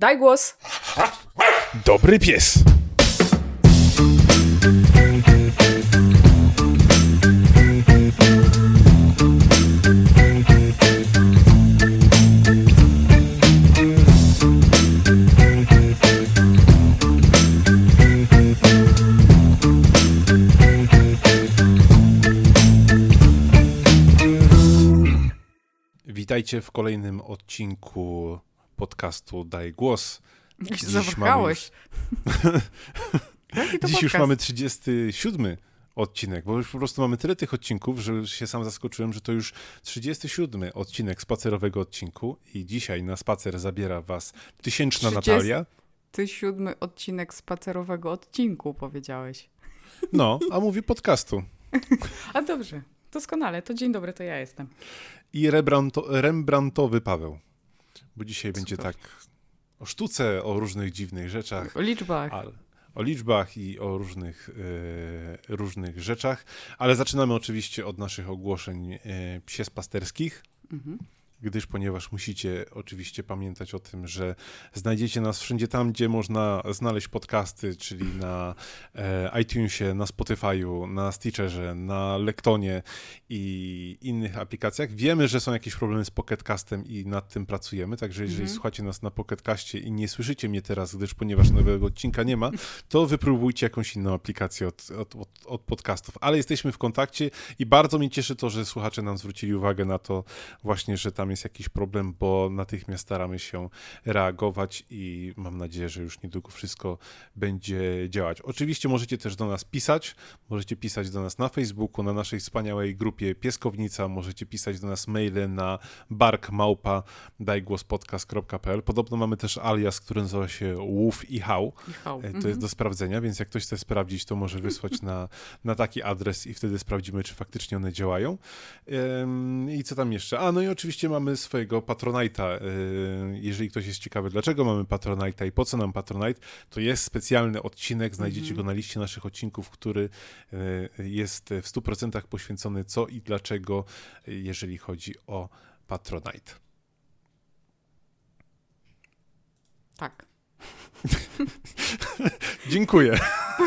Daj głos. Dobry pies. Witajcie w kolejnym odcinku podcastu Daj Głos. Jak się zawahałeś. Dziś podcast? już mamy 37 odcinek, bo już po prostu mamy tyle tych odcinków, że się sam zaskoczyłem, że to już 37 odcinek spacerowego odcinku i dzisiaj na spacer zabiera was tysięczna 30... Natalia. Ty siódmy odcinek spacerowego odcinku, powiedziałeś. No, a mówi podcastu. a dobrze, doskonale, to dzień dobry, to ja jestem. I Rembrandtowy Paweł, bo dzisiaj Super. będzie tak o sztuce, o różnych dziwnych rzeczach. O liczbach. Ale, o liczbach i o różnych, e, różnych rzeczach, ale zaczynamy oczywiście od naszych ogłoszeń e, psiespasterskich. Mhm gdyż ponieważ musicie oczywiście pamiętać o tym, że znajdziecie nas wszędzie tam, gdzie można znaleźć podcasty, czyli na e, iTunesie, na Spotify'u, na Stitcherze, na Lektonie i innych aplikacjach. Wiemy, że są jakieś problemy z Pocketcastem i nad tym pracujemy, także jeżeli mhm. słuchacie nas na Pocketcastie i nie słyszycie mnie teraz, gdyż ponieważ nowego odcinka nie ma, to wypróbujcie jakąś inną aplikację od, od, od, od podcastów. Ale jesteśmy w kontakcie i bardzo mnie cieszy to, że słuchacze nam zwrócili uwagę na to właśnie, że tam jest jakiś problem, bo natychmiast staramy się reagować i mam nadzieję, że już niedługo wszystko będzie działać. Oczywiście możecie też do nas pisać, możecie pisać do nas na Facebooku, na naszej wspaniałej grupie Pieskownica, możecie pisać do nas maile na barkmałpa dajgłospodcast.pl. Podobno mamy też alias, który nazywa się Łów i Hał. To jest mhm. do sprawdzenia, więc jak ktoś chce sprawdzić, to może wysłać na, na taki adres i wtedy sprawdzimy, czy faktycznie one działają. I co tam jeszcze? A, no i oczywiście mamy mamy swojego Patronite'a. Y, jeżeli ktoś jest ciekawy, dlaczego mamy Patronite'a i po co nam Patronite, to jest specjalny odcinek, znajdziecie mm -hmm. go na liście naszych odcinków, który y, jest w 100% poświęcony co i dlaczego, jeżeli chodzi o Patronite. Tak. Dziękuję.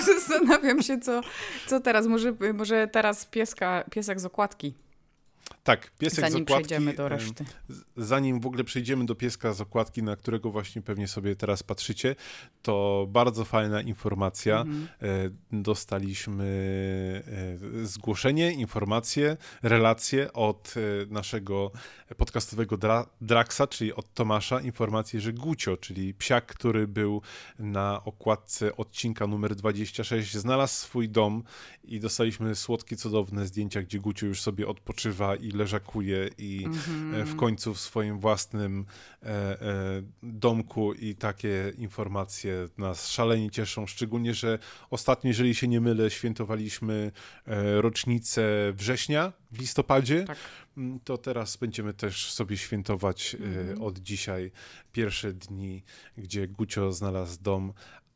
Zastanawiam się, co, co teraz. Może, może teraz pieska, piesek z okładki. Tak, piesek zanim z okładki. przejdziemy do reszty. Zanim w ogóle przejdziemy do pieska z okładki, na którego właśnie pewnie sobie teraz patrzycie, to bardzo fajna informacja. Mhm. E, dostaliśmy e, zgłoszenie, informacje, relacje od e, naszego podcastowego dra Draxa, czyli od Tomasza, informację, że Gucio, czyli psiak, który był na okładce odcinka numer 26, znalazł swój dom i dostaliśmy słodkie, cudowne zdjęcia, gdzie Gucio już sobie odpoczywa i leżakuje i mm-hmm. w końcu w swoim własnym e, e, domku i takie informacje nas szalenie cieszą, szczególnie, że ostatnio, jeżeli się nie mylę, świętowaliśmy e, rocznicę września w listopadzie, tak. Mm, to teraz będziemy też sobie świętować mm-hmm. od dzisiaj pierwsze dni, gdzie Gucio znalazł dom,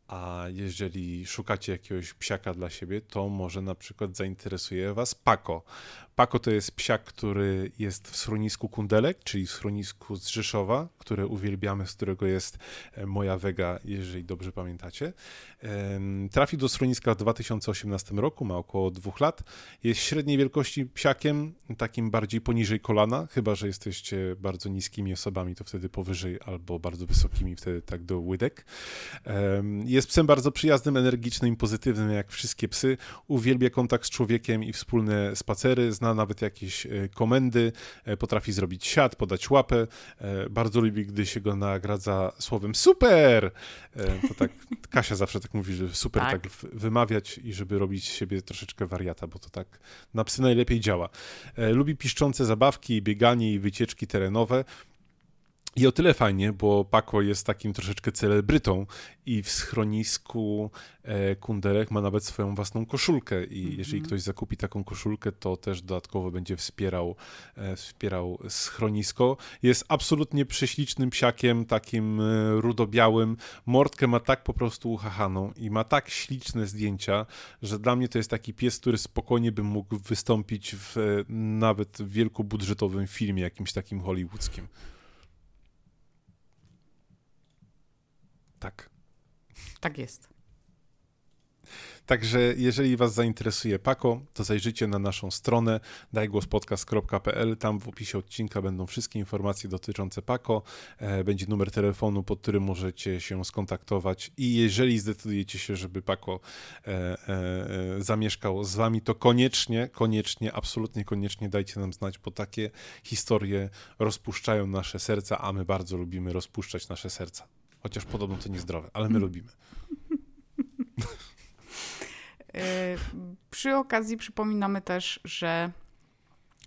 a jeżeli szukacie jakiegoś psiaka dla siebie, to może na przykład zainteresuje Was Paco. Paco to jest psiak, który jest w schronisku Kundelek, czyli w schronisku z Rzeszowa, które uwielbiamy, z którego jest e, moja wega, jeżeli dobrze pamiętacie. Trafił do schroniska w 2018 roku, ma około dwóch lat. Jest średniej wielkości psiakiem, takim bardziej poniżej kolana, chyba że jesteście bardzo niskimi osobami, to wtedy powyżej, albo bardzo wysokimi, wtedy tak do łydek. Jest psem bardzo przyjaznym, energicznym i pozytywnym, jak wszystkie psy. Uwielbia kontakt z człowiekiem i wspólne spacery. Zna nawet jakieś e, komendy, e, potrafi zrobić siat, podać łapę. E, bardzo lubi, gdy się go nagradza słowem super! To tak Kasia zawsze tak mówi, że super tak, tak wymawiać i żeby robić z siebie troszeczkę wariata, bo to tak na psy najlepiej działa. Lubi piszczące zabawki, bieganie i wycieczki terenowe. I o tyle fajnie, bo Paco jest takim troszeczkę celebrytą i w schronisku e, Kundelek ma nawet swoją własną koszulkę i mm -hmm. jeżeli ktoś zakupi taką koszulkę, to też dodatkowo będzie wspierał, e, wspierał schronisko. Jest absolutnie prześlicznym psiakiem, takim e, rudobiałym. Mordkę ma tak po prostu uchachaną i ma tak śliczne zdjęcia, że dla mnie to jest taki pies, który spokojnie by mógł wystąpić w nawet wielkobudżetowym filmie, jakimś takim hollywoodzkim. Tak. Tak jest. Także jeżeli Was zainteresuje Pako, to zajrzyjcie na naszą stronę dajgłospodcast.pl. Tam w opisie odcinka będą wszystkie informacje dotyczące Pako. E, będzie numer telefonu, pod którym możecie się skontaktować. I jeżeli zdecydujecie się, żeby Pako e, e, zamieszkał z Wami, to koniecznie, koniecznie, absolutnie koniecznie dajcie nam znać, bo takie historie rozpuszczają nasze serca, a my bardzo lubimy rozpuszczać nasze serca. Chociaż podobno to niezdrowe, ale my lubimy. Y, przy okazji przypominamy też, że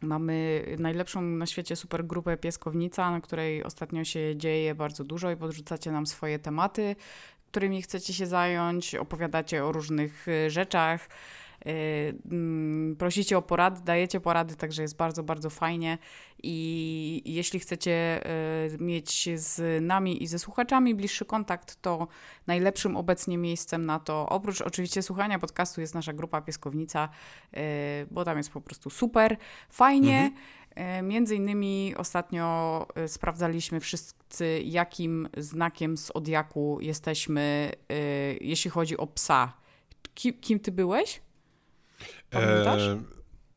mamy najlepszą na świecie super grupę Pieskownica, na której ostatnio się dzieje bardzo dużo i podrzucacie nam swoje tematy, którymi chcecie się zająć, opowiadacie o różnych rzeczach. Y, mm, prosicie o porady, dajecie porady, także jest bardzo, bardzo fajnie. I jeśli chcecie y, mieć z nami i ze słuchaczami bliższy kontakt, to najlepszym obecnie miejscem na to, oprócz oczywiście słuchania podcastu, jest nasza grupa Pieskownica, y, bo tam jest po prostu super, fajnie. Mhm. Między innymi ostatnio sprawdzaliśmy wszyscy, jakim znakiem z Odiaku jesteśmy, jeśli chodzi o psa. Kim, kim ty byłeś? Pamiętasz? E,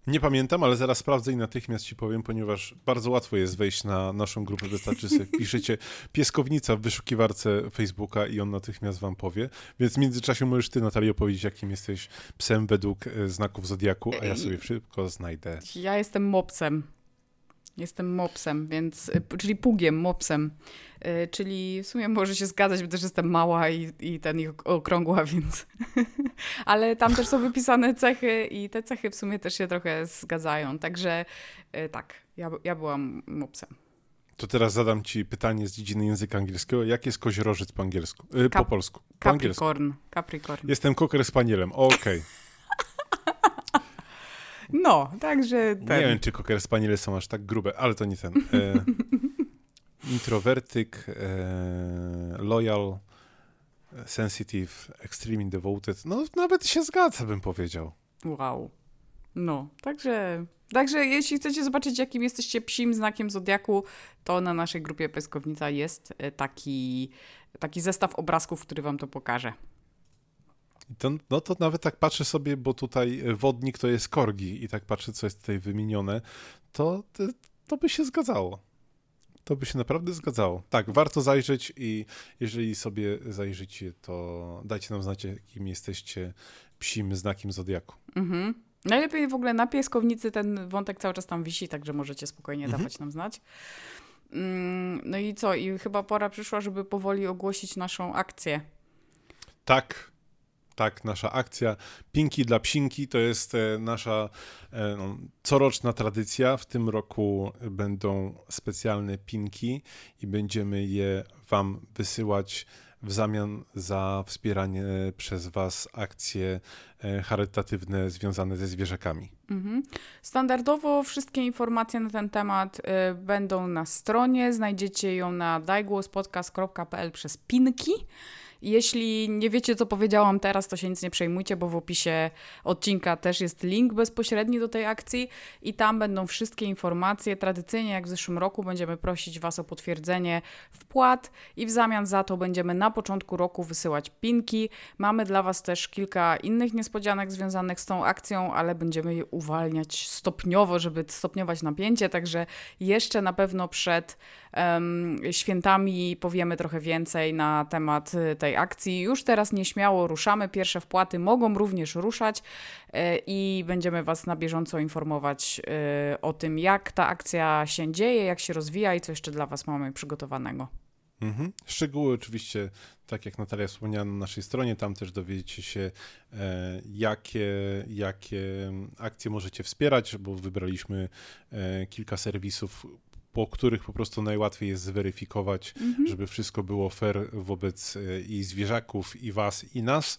nie pamiętam, ale zaraz sprawdzę i natychmiast ci powiem, ponieważ bardzo łatwo jest wejść na naszą grupę Wystarczy sobie piszecie pieskownica w wyszukiwarce Facebooka i on natychmiast wam powie. Więc w międzyczasie możesz ty, Natalia, opowiedzieć, jakim jesteś psem według e, znaków Zodiaku, a ja sobie szybko znajdę. Ja jestem mopsem. Jestem mopsem, więc, y, czyli pugiem, mopsem. Y, czyli w sumie może się zgadzać, bo też jestem mała i, i ten ich okrągła, więc. Ale tam też są wypisane cechy i te cechy w sumie też się trochę zgadzają. Także y, tak, ja, ja byłam mopsem. To teraz zadam ci pytanie z dziedziny języka angielskiego. Jak jest koziorożec po angielsku? Yy, po polsku. Po Capricorn. Angielsku. Capricorn. Jestem koker spanielem. Okej. Okay. No, także ten. Nie wiem, czy Cocker Spaniele są aż tak grube, ale to nie ten. E, introwertyk, e, loyal, sensitive, extremely devoted. No, nawet się zgadza, bym powiedział. Wow. No, także, także jeśli chcecie zobaczyć, jakim jesteście psim znakiem Zodiaku, to na naszej grupie Peskownica jest e, taki, taki zestaw obrazków, który wam to pokaże. To, no to nawet tak patrzę sobie, bo tutaj wodnik to jest korgi i tak patrzę, co jest tutaj wymienione, to, to, to by się zgadzało. To by się naprawdę zgadzało. Tak, warto zajrzeć i jeżeli sobie zajrzycie, to dajcie nam znać, jakim jesteście psim znakiem Zodiaku. Mhm. Najlepiej w ogóle na pieskownicy ten wątek cały czas tam wisi, także możecie spokojnie mhm. dawać nam znać. Mm, no i co? I chyba pora przyszła, żeby powoli ogłosić naszą akcję. Tak, tak, nasza akcja Pinki dla Psinki to jest e, nasza e, no, coroczna tradycja. W tym roku będą specjalne pinki i będziemy je Wam wysyłać w zamian za wspieranie przez Was akcje e, charytatywne związane ze zwierzakami. Mhm. Standardowo wszystkie informacje na ten temat będą na stronie. Znajdziecie ją na dajgłospodcast.pl przez pinki. Jeśli nie wiecie, co powiedziałam teraz, to się nic nie przejmujcie, bo w opisie odcinka też jest link bezpośredni do tej akcji i tam będą wszystkie informacje. Tradycyjnie, jak w zeszłym roku, będziemy prosić Was o potwierdzenie wpłat i w zamian za to będziemy na początku roku wysyłać pinki. Mamy dla Was też kilka innych niespodzianek związanych z tą akcją, ale będziemy je uwalniać stopniowo, żeby stopniować napięcie, także jeszcze na pewno przed um, świętami powiemy trochę więcej na temat tej akcji. Już teraz nieśmiało ruszamy. Pierwsze wpłaty mogą również ruszać e, i będziemy Was na bieżąco informować e, o tym, jak ta akcja się dzieje, jak się rozwija i co jeszcze dla Was mamy przygotowanego. Mhm. Szczegóły oczywiście, tak jak Natalia wspomniała na naszej stronie, tam też dowiecie się, e, jakie, jakie akcje możecie wspierać, bo wybraliśmy kilka serwisów, po których po prostu najłatwiej jest zweryfikować, mhm. żeby wszystko było fair wobec e, i zwierzaków, i was, i nas.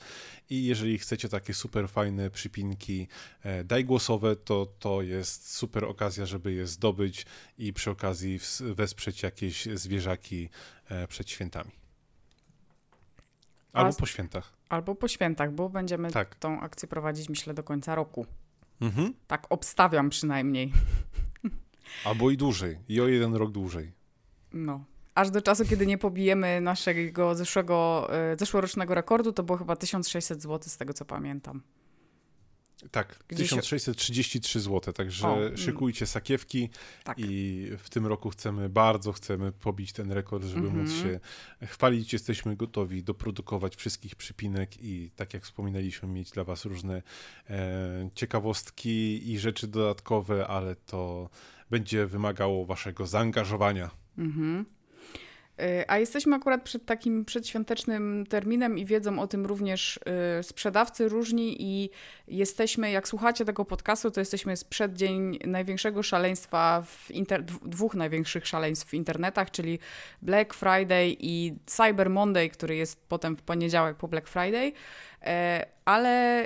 I jeżeli chcecie takie super fajne przypinki e, daj głosowe, to to jest super okazja, żeby je zdobyć i przy okazji wesprzeć jakieś zwierzaki e, przed świętami. Albo po świętach. Albo po świętach, bo będziemy tak. tą akcję prowadzić, myślę, do końca roku. Mhm. Tak obstawiam przynajmniej. Albo i dłużej, i o jeden rok dłużej. No, aż do czasu, kiedy nie pobijemy naszego zeszłego, e, zeszłorocznego rekordu, to było chyba 1600 zł z tego co pamiętam. Tak, Gdzieś 1633 zł, także o, mm. szykujcie sakiewki tak. i w tym roku chcemy, bardzo chcemy pobić ten rekord, żeby mm -hmm. móc się chwalić. Jesteśmy gotowi doprodukować wszystkich przypinek i tak jak wspominaliśmy, mieć dla Was różne e, ciekawostki i rzeczy dodatkowe, ale to będzie wymagało Waszego zaangażowania. Mhm. Y, a jesteśmy akurat przed takim przedświątecznym terminem i wiedzą o tym również y, sprzedawcy różni i jesteśmy, jak słuchacie tego podcastu, to jesteśmy sprzed dzień największego szaleństwa, w inter... dwóch największych szaleństw w internetach, czyli Black Friday i Cyber Monday, który jest potem w poniedziałek po Black Friday. Ale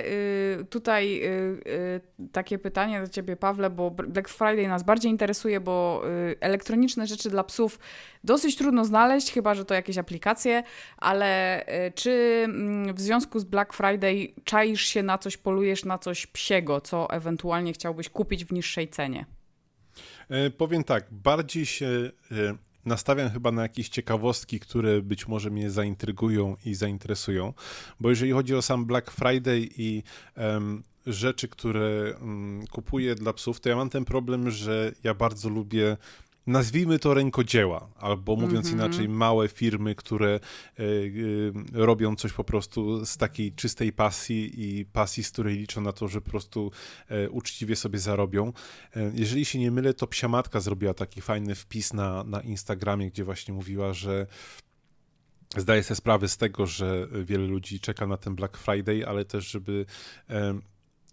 y, tutaj y, y, takie pytanie do Ciebie, Pawle, bo Black Friday nas bardziej interesuje, bo elektroniczne rzeczy dla psów dosyć trudno znaleźć, chyba że to jakieś aplikacje, ale czy mm, w związku z Black Friday czaisz się na coś, polujesz na coś psiego, co ewentualnie chciałbyś kupić w niższej cenie? E, powiem tak, bardziej się e, nastawiam chyba na jakieś ciekawostki, które być może mnie zaintrygują i zainteresują, bo jeżeli chodzi o sam Black Friday i um, rzeczy, które um, kupuję dla psów, to ja mam ten problem, że ja bardzo lubię nazwijmy to rękodzieła, albo mówiąc mm -hmm. inaczej, małe firmy, które y, y, robią coś po prostu z takiej czystej pasji i pasji, z której liczą na to, że po prostu y, uczciwie sobie zarobią. jeżeli się nie mylę, to Psiamatka zrobiła taki fajny wpis na, na Instagramie, gdzie właśnie mówiła, że zdaje sobie sprawę z tego, że wiele ludzi czeka na ten Black Friday, ale też, żeby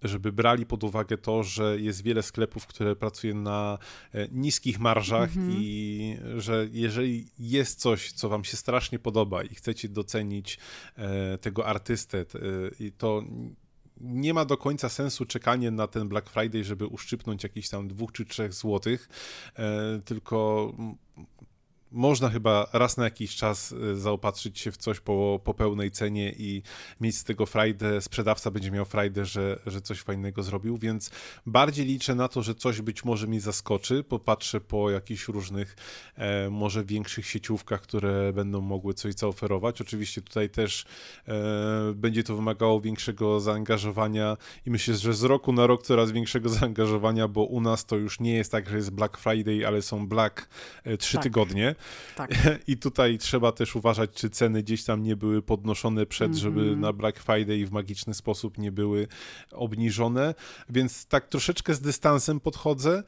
żeby brali pod uwagę to, że jest wiele sklepów, które pracuje na e, niskich marżach mm -hmm. i że jeżeli jest coś, co wam się strasznie podoba i chcecie docenić e, tego artystę, e, to nie ma do końca sensu czekanie na ten Black Friday, żeby uszczypnąć jakieś tam dwóch czy trzech złotych, tylko można chyba raz na jakiś czas y, zaopatrzyć się w coś po, po pełnej cenie i mieć z tego frajdę, sprzedawca będzie miał frajdę, że, że coś fajnego zrobił, więc bardziej liczę na to, że coś być może mi zaskoczy, popatrzę po jakichś różnych, e, może większych sieciówkach, które będą mogły coś zaoferować. Oczywiście tutaj też e, będzie to wymagało większego zaangażowania i myślę, że z roku na rok coraz większego zaangażowania, bo u nas to już nie jest tak, że jest Black Friday, ale są Black e, trzy tak. tygodnie. Tak. I tutaj trzeba też uważać, czy ceny gdzieś tam nie były podnoszone przed, mm -hmm. żeby na Black Friday w magiczny sposób nie były obniżone. Więc tak troszeczkę z dystansem podchodzę.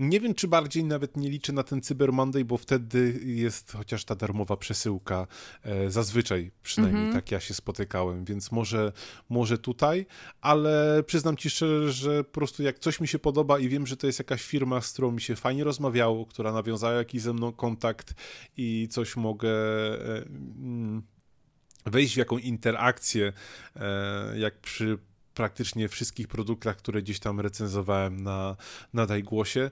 Nie wiem, czy bardziej nawet nie liczę na ten Cyber Monday, bo wtedy jest chociaż ta darmowa przesyłka, e, zazwyczaj przynajmniej mm -hmm. tak ja się spotykałem, więc może, może tutaj, ale przyznam ci szczerze, że po prostu jak coś mi się podoba i wiem, że to jest jakaś firma, z którą mi się fajnie rozmawiało, która nawiązała jakiś ze mną kontakt i coś mogę... E, mm, wejść w jakąś interakcję, e, jak przy praktycznie wszystkich produktach, które gdzieś tam recenzowałem na, na Dajgłosie,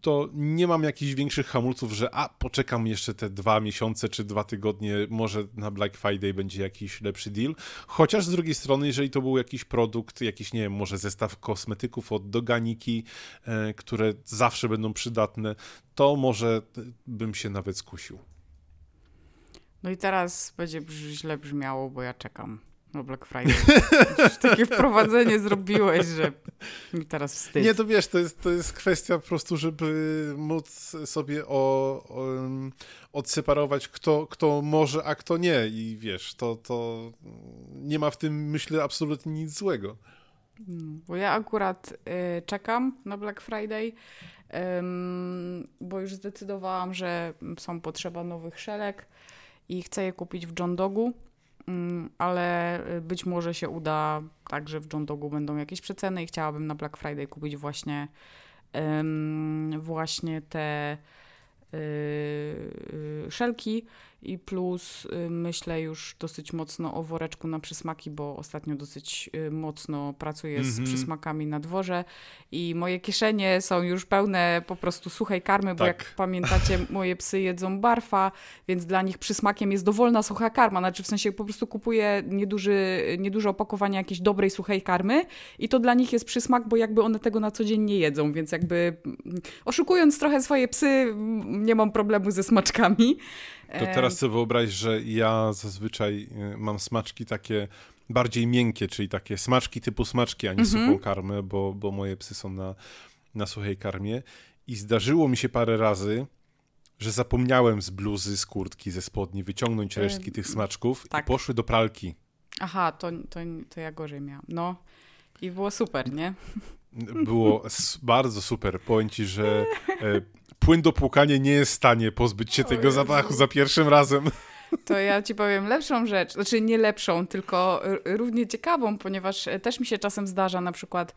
to nie mam jakichś większych hamulców, że a, poczekam jeszcze te dwa miesiące czy dwa tygodnie, może na Black Friday będzie jakiś lepszy deal. Chociaż z drugiej strony, jeżeli to był jakiś produkt, jakiś, nie wiem, może zestaw kosmetyków od Doganiki, e, które zawsze będą przydatne, to może bym się nawet skusił. No i teraz będzie źle brzmiało, bo ja czekam no Black Friday. takie wprowadzenie zrobiłeś, że mi teraz wstyd. Nie, to wiesz, to jest, to jest kwestia po prostu, żeby móc sobie o, o, odseparować, kto, kto może, a kto nie. I wiesz, to, to nie ma w tym, myślę, absolutnie nic złego. Mm, bo ja akurat y, czekam na Black Friday, bo już zdecydowałam, że są potrzeba nowych szelek i chcę je kupić w John Dogu. Mm, ale y, być może się uda tak, że w John Dogu będą jakieś przeceny i chciałabym na Black Friday kupić właśnie, właśnie te yy, szelki i plus y, myślę już dosyć mocno o woreczku na przysmaki, bo ostatnio dosyć y, mocno pracuję mm -hmm. z mhm. przysmakami na dworze i moje kieszenie są już pełne po prostu suchej karmy, bo tak. jak pamiętacie, moje psy jedzą barfa, więc dla nich przysmakiem jest dowolna sucha karma, znaczy w sensie po prostu kupuję nieduży, nieduże opakowanie jakiejś dobrej suchej karmy i to dla nich jest przysmak, bo jakby one tego na co dzień nie jedzą, więc jakby mm, oszukując trochę swoje psy, nie mam problemu ze smaczkami. To teraz sobie wyobraź, że ja zazwyczaj y, mam smaczki takie bardziej miękkie, czyli takie smaczki typu smaczki, a nie mhm. suchą karmę, bo, bo moje psy są na, na suchej karmie. I zdarzyło mi się parę razy, że zapomniałem z bluzy, z kurtki, ze spodni wyciągnąć resztki tych smaczków tak. i poszły do pralki. Aha, to, to, to ja gorzej miałam. No i było super, nie? Było bardzo super. Powiem ci, że e, płyn do płukania nie jest w stanie pozbyć się tego zapachu za pierwszym razem. To ja ci powiem lepszą rzecz, znaczy nie lepszą, tylko równie ciekawą, ponieważ też mi się czasem zdarza na przykład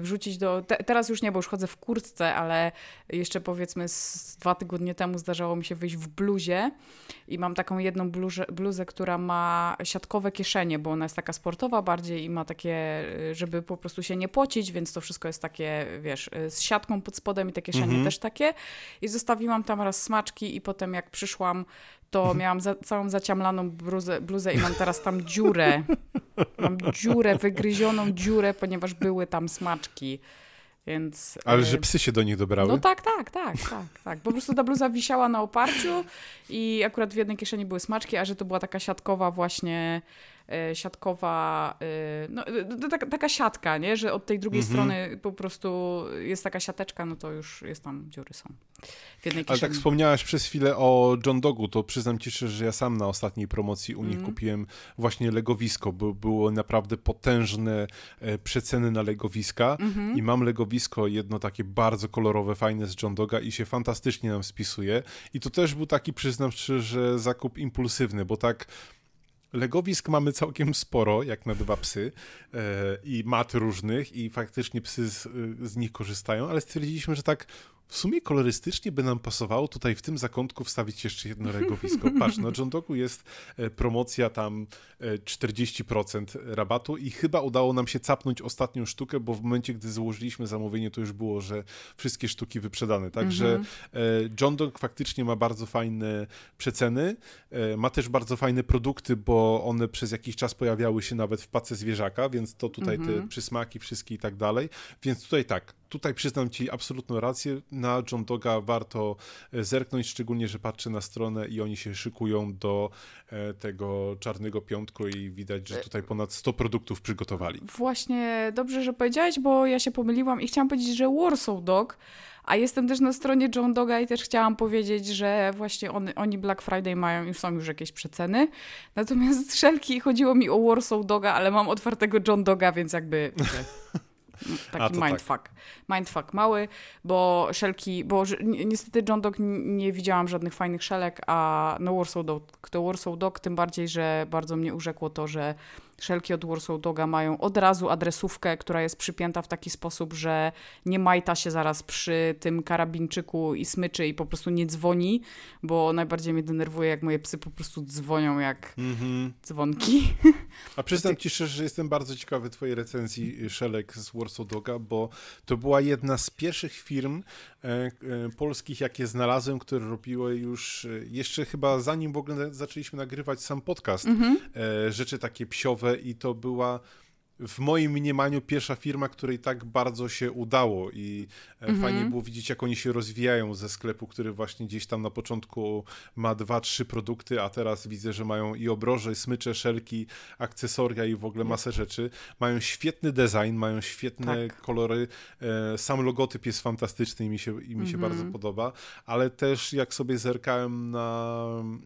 wrzucić do. Te, teraz już nie, bo już chodzę w kurtce, ale jeszcze powiedzmy z dwa tygodnie temu zdarzało mi się wyjść w bluzie i mam taką jedną bluzę, bluzę, która ma siatkowe kieszenie, bo ona jest taka sportowa bardziej i ma takie, y, żeby po prostu się nie pocić, więc to wszystko jest takie, wiesz, y, z siatką pod spodem i te kieszenie mhm. też takie. I zostawiłam tam raz smaczki i potem jak przyszłam to mhm. miałam za, całą zaciamlaną bluzę, bluzę i mam teraz tam dziurę. Mam dziurę, wygryzioną dziurę, ponieważ były tam smaczki. Więc, Ale że e, psy się do nich dobrały? No tak, tak, tak, tak, tak. Po prostu ta bluza wisiała na oparciu i akurat w jednej kieszeni były smaczki, a że to była taka siatkowa właśnie siatkowa, e, no, e, taka, taka siatka, nie? że od tej drugiej mhm. strony po prostu jest taka siateczka, no to już jest tam, dziury są w jednej kieszeni. Ale tak wspomniałaś przez chwilę o John Dogu, to przyznam ci szczerze, że ja sam na ostatniej promocji u nich mm. kupiłem właśnie legowisko, bo było naprawdę potężne przeceny na legowiska -hmm. i mam legowisko jedno takie bardzo kolorowe, fajne z John Doga i się fantastycznie nam spisuje i to też był taki, przyznam szczerze, zakup impulsywny, bo tak Legowisk mamy całkiem sporo, jak na dwa psy e, i mat różnych i faktycznie psy z, z nich korzystają, ale stwierdziliśmy, że tak w sumie kolorystycznie by nam pasowało tutaj w tym zakątku wstawić jeszcze jedno legowisko. Patrz, na John Dogu jest e, promocja tam 40% e, rabatu i chyba udało nam się capnąć ostatnią sztukę, bo w momencie, gdy złożyliśmy zamówienie, to już było, że wszystkie sztuki wyprzedane. Także mhm. John Dog faktycznie ma bardzo fajne przeceny, ma też bardzo fajne produkty, bo one przez jakiś czas pojawiały się nawet w pace zwierzaka, więc to tutaj mhm. te przysmaki wszystkie i tak dalej. Więc tutaj tak, tutaj przyznam ci absolutną rację. Na John Doga warto e, zerknąć, szczególnie, że patrzę na stronę i oni się szykują do e, tego czarnego piątku i widać, że tutaj ponad 100 produktów przygotowali. Właśnie, dobrze, że powiedziałeś, bo ja się pomyliłam i chciałam powiedzieć, że Warsaw Dog, a jestem też na stronie John Doga i też chciałam powiedzieć, że właśnie on, oni Black Friday mają, już są już jakieś przeceny. Natomiast wszelki chodziło mi o Warsaw Doga, ale mam otwartego John Doga, więc jakby... Taki mindfuck. Tak. Mindfuck mały, bo szelki, bo niestety John Dog nie widziałam żadnych fajnych szelek, a no Warsaw Dog, to Warsaw Dog, tym bardziej, że bardzo mnie urzekło to, że Szelki od Warsaw Doga mają od razu adresówkę, która jest przypięta w taki sposób, że nie majta się zaraz przy tym karabinczyku i smyczy i po prostu nie dzwoni, bo najbardziej mnie denerwuje, jak moje psy po prostu dzwonią jak mm -hmm. dzwonki. A przyznam ci szczerze, że jestem bardzo ciekawy twojej recenzji Szelek z Warsaw Doga, bo to była jedna z pierwszych firm polskich, jakie znalazłem, które robiły już e, jeszcze chyba zanim w ogóle zaczęliśmy nagrywać sam podcast, mm -hmm. e, rzeczy takie psiowe i to była w moim mniemaniu pierwsza firma, której tak bardzo się udało i mm -hmm. fajnie było widzieć, jak oni się rozwijają ze sklepu, który właśnie gdzieś tam na początku ma dwa, trzy produkty, a teraz widzę, że mają i obroże, i smycze, szelki, akcesoria i w ogóle masę rzeczy. Mają świetny design, mają świetne tak. kolory. E, sam logotyp jest fantastyczny i mi się, i mi się mm -hmm. bardzo podoba, ale też jak sobie zerkałem na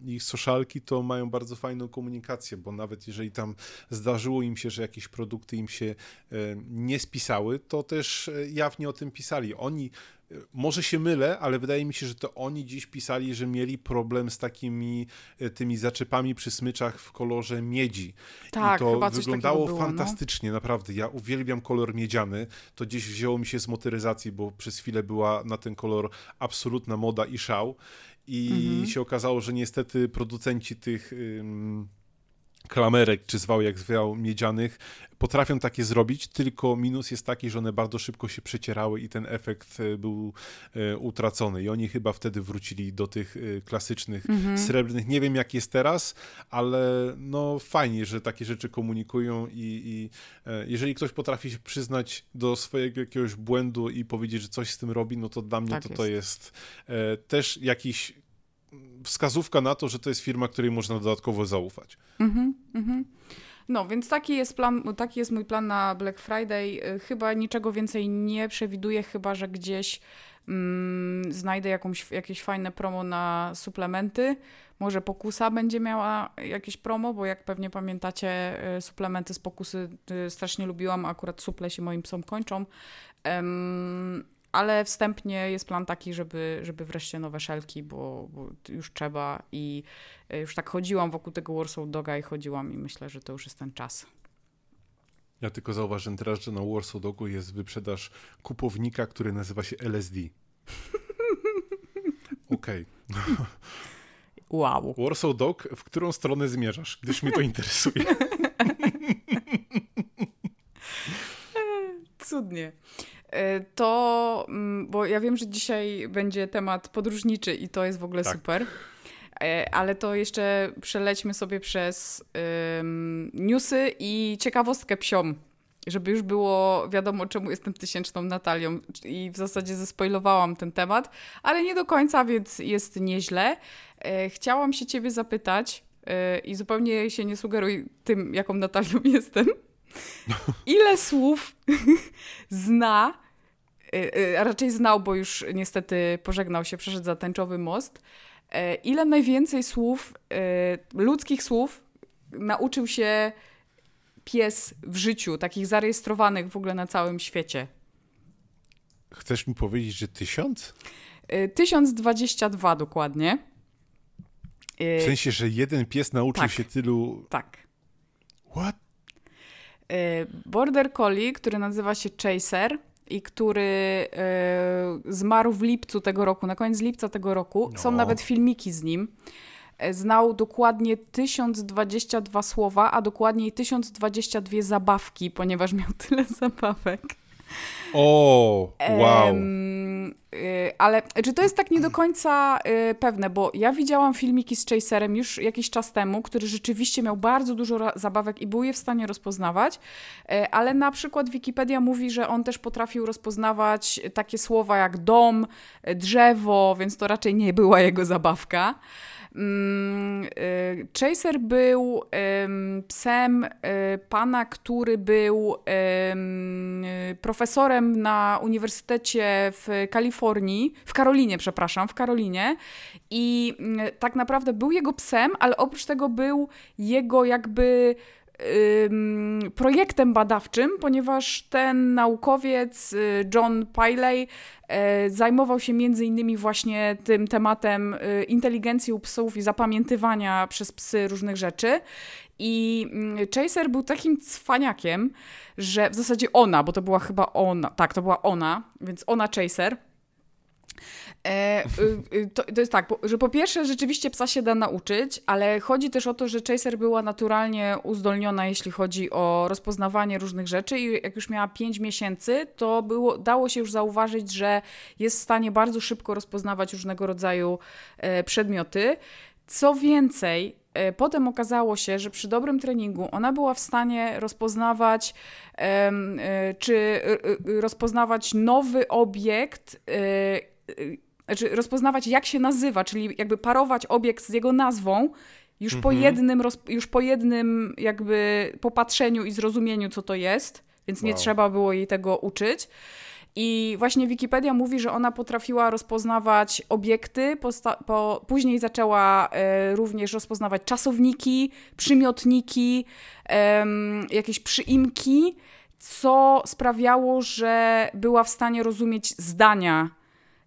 ich socialki, to mają bardzo fajną komunikację, bo nawet jeżeli tam zdarzyło im się, że jakiś produkt produkty im się e, nie spisały, to też e, jawnie o tym pisali. Oni e, może się mylę, ale wydaje mi się, że to oni dziś pisali, że mieli problem z takimi tymi zaczepami przy smyczach w kolorze miedzi. Tak, I to wyglądało było, no. fantastycznie, no. naprawdę. Ja uwielbiam kolor miedziany. To gdzieś wzięło mi się z motoryzacji, bo przez chwilę była na ten kolor absolutna moda i szał. I mhm. się okazało, że niestety producenci tych klamerek, czy zwał jak zwał miedzianych, potrafią takie zrobić, tylko minus jest taki, że one bardzo szybko się przecierały i ten efekt e, był e, utracony. I oni chyba wtedy wrócili do tych e, klasycznych mhm. srebrnych. Nie wiem jak jest teraz, ale no fajnie, że takie rzeczy komunikują i, i jeżeli ktoś potrafi się przyznać do swojego jakiegoś błędu i powiedzieć, że coś z tym robi, no to dla mnie tak to, jest. to jest też jakiś wskazówka na to, że to jest firma, której można dodatkowo zaufać. Mhm, mhm. No, więc taki jest plan, taki jest mój plan na Black Friday. Chyba niczego więcej nie przewiduję, chyba że gdzieś mm, znajdę jakąś, jakieś fajne promo na suplementy. Może Pokusa będzie miała jakieś promo, bo jak pewnie pamiętacie, y, suplementy z Pokusy y, strasznie lubiłam, akurat suple się moim psom kończą. Um, ale wstępnie jest plan taki, żeby, żeby wreszcie nowe szelki, bo, bo, już trzeba i y, już tak chodziłam wokół tego Warsaw Doga i chodziłam i myślę, że to już jest ten czas. Ja tylko zauważyłem teraz, że na Warsaw Dogu jest wyprzedaż kupownika, który nazywa się LSD. Okej. Okay. Wow. Warsaw Dog, w którą stronę zmierzasz? Gdyż mnie to interesuje. Cudnie. E, to, mm, bo ja wiem, że dzisiaj będzie temat podróżniczy i to jest w ogóle tak. super. E, ale to jeszcze przelećmy sobie przez um, newsy i ciekawostkę psią żeby już było wiadomo, czemu jestem tysięczną Natalią i w zasadzie zespoilowałam ten temat, ale nie do końca, więc jest nieźle. E, chciałam się ciebie zapytać e, i zupełnie się nie sugeruj tym, jaką Natalią jestem. Ile słów zna, e, a raczej znał, bo już niestety pożegnał się, przeszedł za tęczowy most. Ile najwięcej słów, ludzkich słów nauczył się pies w życiu, takich zarejestrowanych w ogóle na całym świecie? Chcesz mi powiedzieć, że tysiąc? 1022 dokładnie. W sensie, że jeden pies nauczył tak, się tylu. Tak. What? Border Collie, który nazywa się Chaser i który zmarł w lipcu tego roku, na koniec lipca tego roku. No. Są nawet filmiki z nim. Znał dokładnie 1022 słowa, a dokładniej 1022 zabawki, ponieważ miał tyle zabawek. O, wow. Y, ale czy to jest tak nie do końca y, pewne, bo ja widziałam filmiki z Chaserem już jakiś czas temu, który rzeczywiście miał bardzo dużo zabawek i był je w stanie rozpoznawać, y, ale na przykład Wikipedia mówi, że on też potrafił rozpoznawać takie słowa jak dom, drzewo, więc to raczej nie była jego zabawka. Mm, y, Chaser był psem y, pana, który był profesorem na Uniwersytecie w Kalifornii, w Karolinie, przepraszam, w Karolinie. I mm, tak naprawdę był jego psem, ale oprócz tego był jego jakby projektem badawczym, ponieważ ten naukowiec y, John Piley e, zajmował się między innymi właśnie tym tematem y, inteligencji u psów i zapamiętywania przez psy różnych rzeczy. I mm, Chaser był takim cwaniakiem, że w zasadzie ona, bo to była chyba ona, tak, to była ona, więc ona Chaser E, y, y, to, to, jest tak, że po pierwsze rzeczywiście psa się da nauczyć, ale chodzi też o to, że Chaser była naturalnie uzdolniona, jeśli chodzi o rozpoznawanie różnych rzeczy i jak już miała 5 miesięcy, to było, dało się już zauważyć, że jest w stanie bardzo szybko rozpoznawać różnego rodzaju e, przedmioty. Co więcej, e, Potem okazało się, że przy dobrym treningu ona była w stanie rozpoznawać, e, czy rozpoznawać nowy obiekt znaczy rozpoznawać jak się nazywa, czyli jakby parować obiekt z jego nazwą już mhm. po jednym, już po jednym jakby popatrzeniu i zrozumieniu, co to jest, więc wow. nie trzeba było jej tego uczyć. I właśnie Wikipedia mówi, że ona potrafiła rozpoznawać obiekty, po, później zaczęła e, również rozpoznawać czasowniki, przymiotniki, e, jakieś przyimki, co sprawiało, że była w stanie rozumieć zdania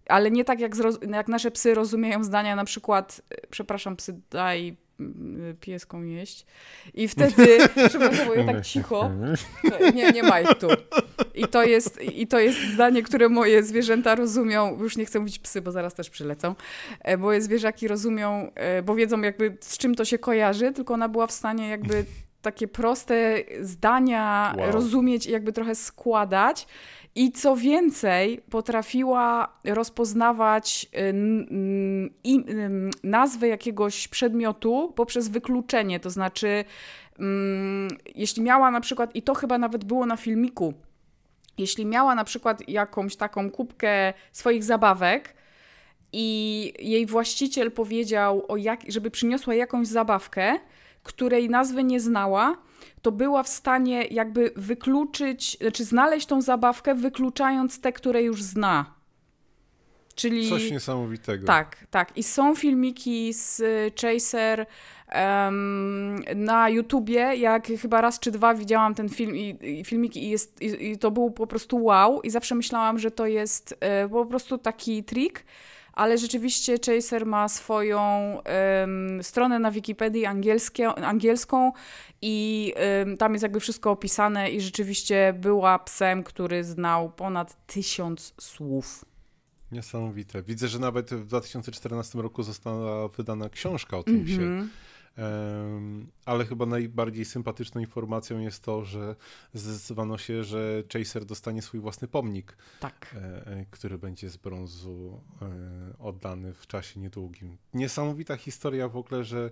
ale nie tak jak, jak nasze psy rozumieją zdania, na przykład, e, przepraszam, psy, daj mm, pieską jeść. I wtedy, przepraszam, bo ja tak cicho, nie, nie ma ich tu. I to, jest, I to jest zdanie, które moje zwierzęta rozumią, już nie chcę mówić psy, bo zaraz też przylecą, e, moje zwierzaki rozumią, e, bo wiedzą jakby z czym to się kojarzy, tylko ona była w stanie jakby takie proste zdania wow. rozumieć i jakby trochę składać. I co więcej, potrafiła rozpoznawać nazwę jakiegoś przedmiotu poprzez wykluczenie. To znaczy, jeśli miała na przykład, i to chyba nawet było na filmiku, jeśli miała na przykład jakąś taką kubkę swoich zabawek, i jej właściciel powiedział, jak, żeby przyniosła jakąś zabawkę, której nazwy nie znała, to była w stanie jakby wykluczyć, znaczy znaleźć tą zabawkę, wykluczając te, które już zna. Czyli... Coś niesamowitego. Tak, tak. I są filmiki z Chaser um, na YouTubie. Jak chyba raz czy dwa widziałam ten film i, i filmiki i, jest, i, i, to był po prostu wow. I zawsze myślałam, że to jest e, po prostu taki trik ale rzeczywiście Chaser ma swoją um, stronę na Wikipedii angielską i um, tam jest jakby wszystko opisane i rzeczywiście była psem, który znał ponad tysiąc słów. Niesamowite. Widzę, że nawet w 2014 roku została wydana książka o tym mm -hmm. się ale chyba najbardziej sympatyczną informacją jest to, że zdecydowano się, że Chaser dostanie swój własny pomnik, tak. E, e, który będzie z brązu e, oddany w czasie niedługim. Niesamowita historia w ogóle, że,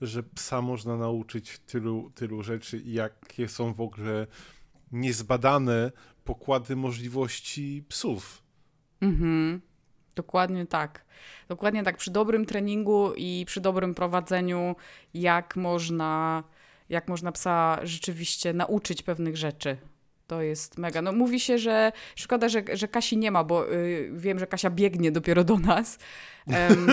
że psa można nauczyć tylu, tylu rzeczy i jakie są w ogóle niezbadane pokłady możliwości psów. Mhm. Dokładnie tak. Dokładnie tak. Przy dobrym treningu i przy dobrym prowadzeniu, jak można, jak można psa rzeczywiście nauczyć pewnych rzeczy. To jest mega. No mówi się, że szkoda, że, że Kasi nie ma, bo y, wiem, że Kasia biegnie dopiero do nas, Um,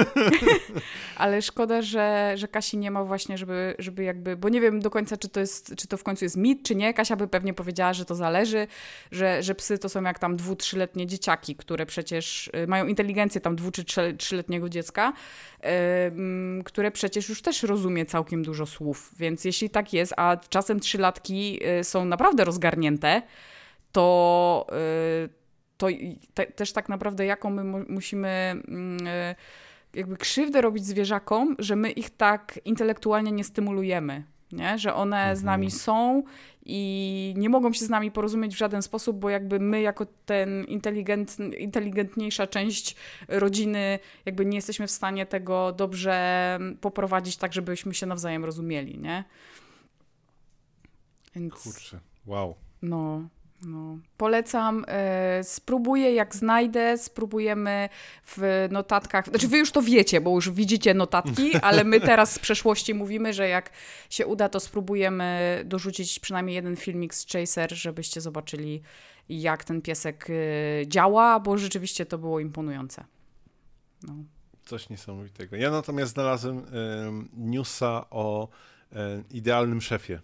ale szkoda, że, że Kasi nie ma właśnie, żeby, żeby jakby, bo nie wiem do końca, czy to, jest, czy to w końcu jest mit, czy nie. Kasia by pewnie powiedziała, że to zależy, że, że psy to są jak tam dwu, trzyletnie dzieciaki, które przecież y, mają inteligencję tam dwu czy trzyletniego dziecka, um, które przecież już też rozumie całkiem dużo słów. Więc jeśli tak jest, a czasem trzylatki y, są naprawdę rozgarnięte, to, y, to te, też tak naprawdę jaką my mu, musimy mm, e, jakby krzywdę robić zwierzakom, że my ich tak intelektualnie nie stymulujemy. Nie? Że one mhm. z nami są i nie mogą się z nami porozumieć w żaden sposób, bo jakby my jako ten inteligent, inteligentniejsza część rodziny jakby nie jesteśmy w stanie tego dobrze poprowadzić tak, żebyśmy się nawzajem rozumieli, nie? Więc... Kurczę, wow. No, no, polecam, e, spróbuję jak znajdę, spróbujemy w notatkach, znaczy wy już to wiecie, bo już widzicie notatki, ale my teraz z przeszłości mówimy, że jak się uda, to spróbujemy dorzucić przynajmniej jeden filmik z Chaser, żebyście zobaczyli jak ten piesek e, działa, bo rzeczywiście to było imponujące. No. Coś niesamowitego. Ja natomiast znalazłem y, newsa o y, idealnym szefie.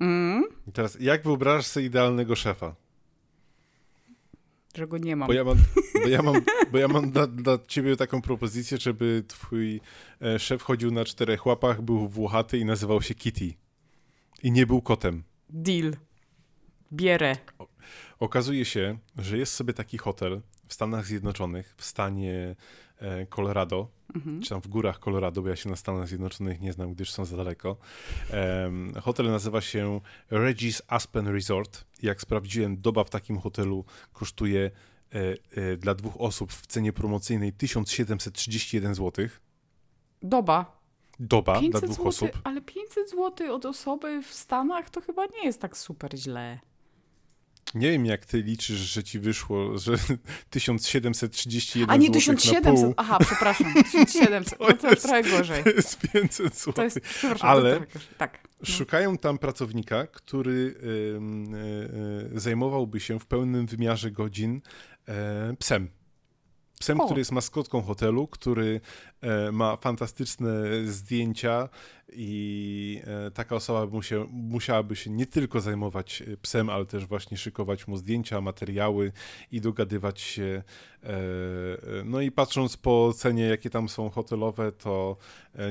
Mm. I teraz, jak wyobrażasz sobie idealnego szefa? Że go nie mam. Bo ja mam, bo ja mam, bo ja mam dla, dla ciebie taką propozycję, żeby twój e, szef chodził na czterech łapach, był włochaty i nazywał się Kitty. I nie był kotem. Deal. Bierę. O, okazuje się, że jest sobie taki hotel w Stanach Zjednoczonych, w stanie Colorado, mhm. czy tam w górach Colorado, bo ja się na Stanach Zjednoczonych nie znam, gdyż są za daleko. hotel nazywa się Regis Aspen Resort. Jak sprawdziłem, doba w takim hotelu kosztuje e, e, dla dwóch osób w cenie promocyjnej 1731 zł. Doba. Doba dla dwóch zł, osób. Ale 500 zł od osoby w Stanach to chyba nie jest tak super źle. Nie wiem, jak ty liczysz, że ci wyszło, że 1731 A nie 1700, aha, przepraszam, 1700, no to jest trochę gorzej. To jest 500 zł. To jest, Ale to tak. No. Szukają tam pracownika, który y, y, zajmowałby się w pełnym wymiarze godzin y, psem. Psem, o. który jest maskotką hotelu, który ma fantastyczne zdjęcia i e, taka osoba się, musiałaby się nie tylko zajmować e, psem, ale też właśnie szykować mu zdjęcia, materiały i dogadywać się. No i patrząc po cenie, jakie tam są hotelowe, to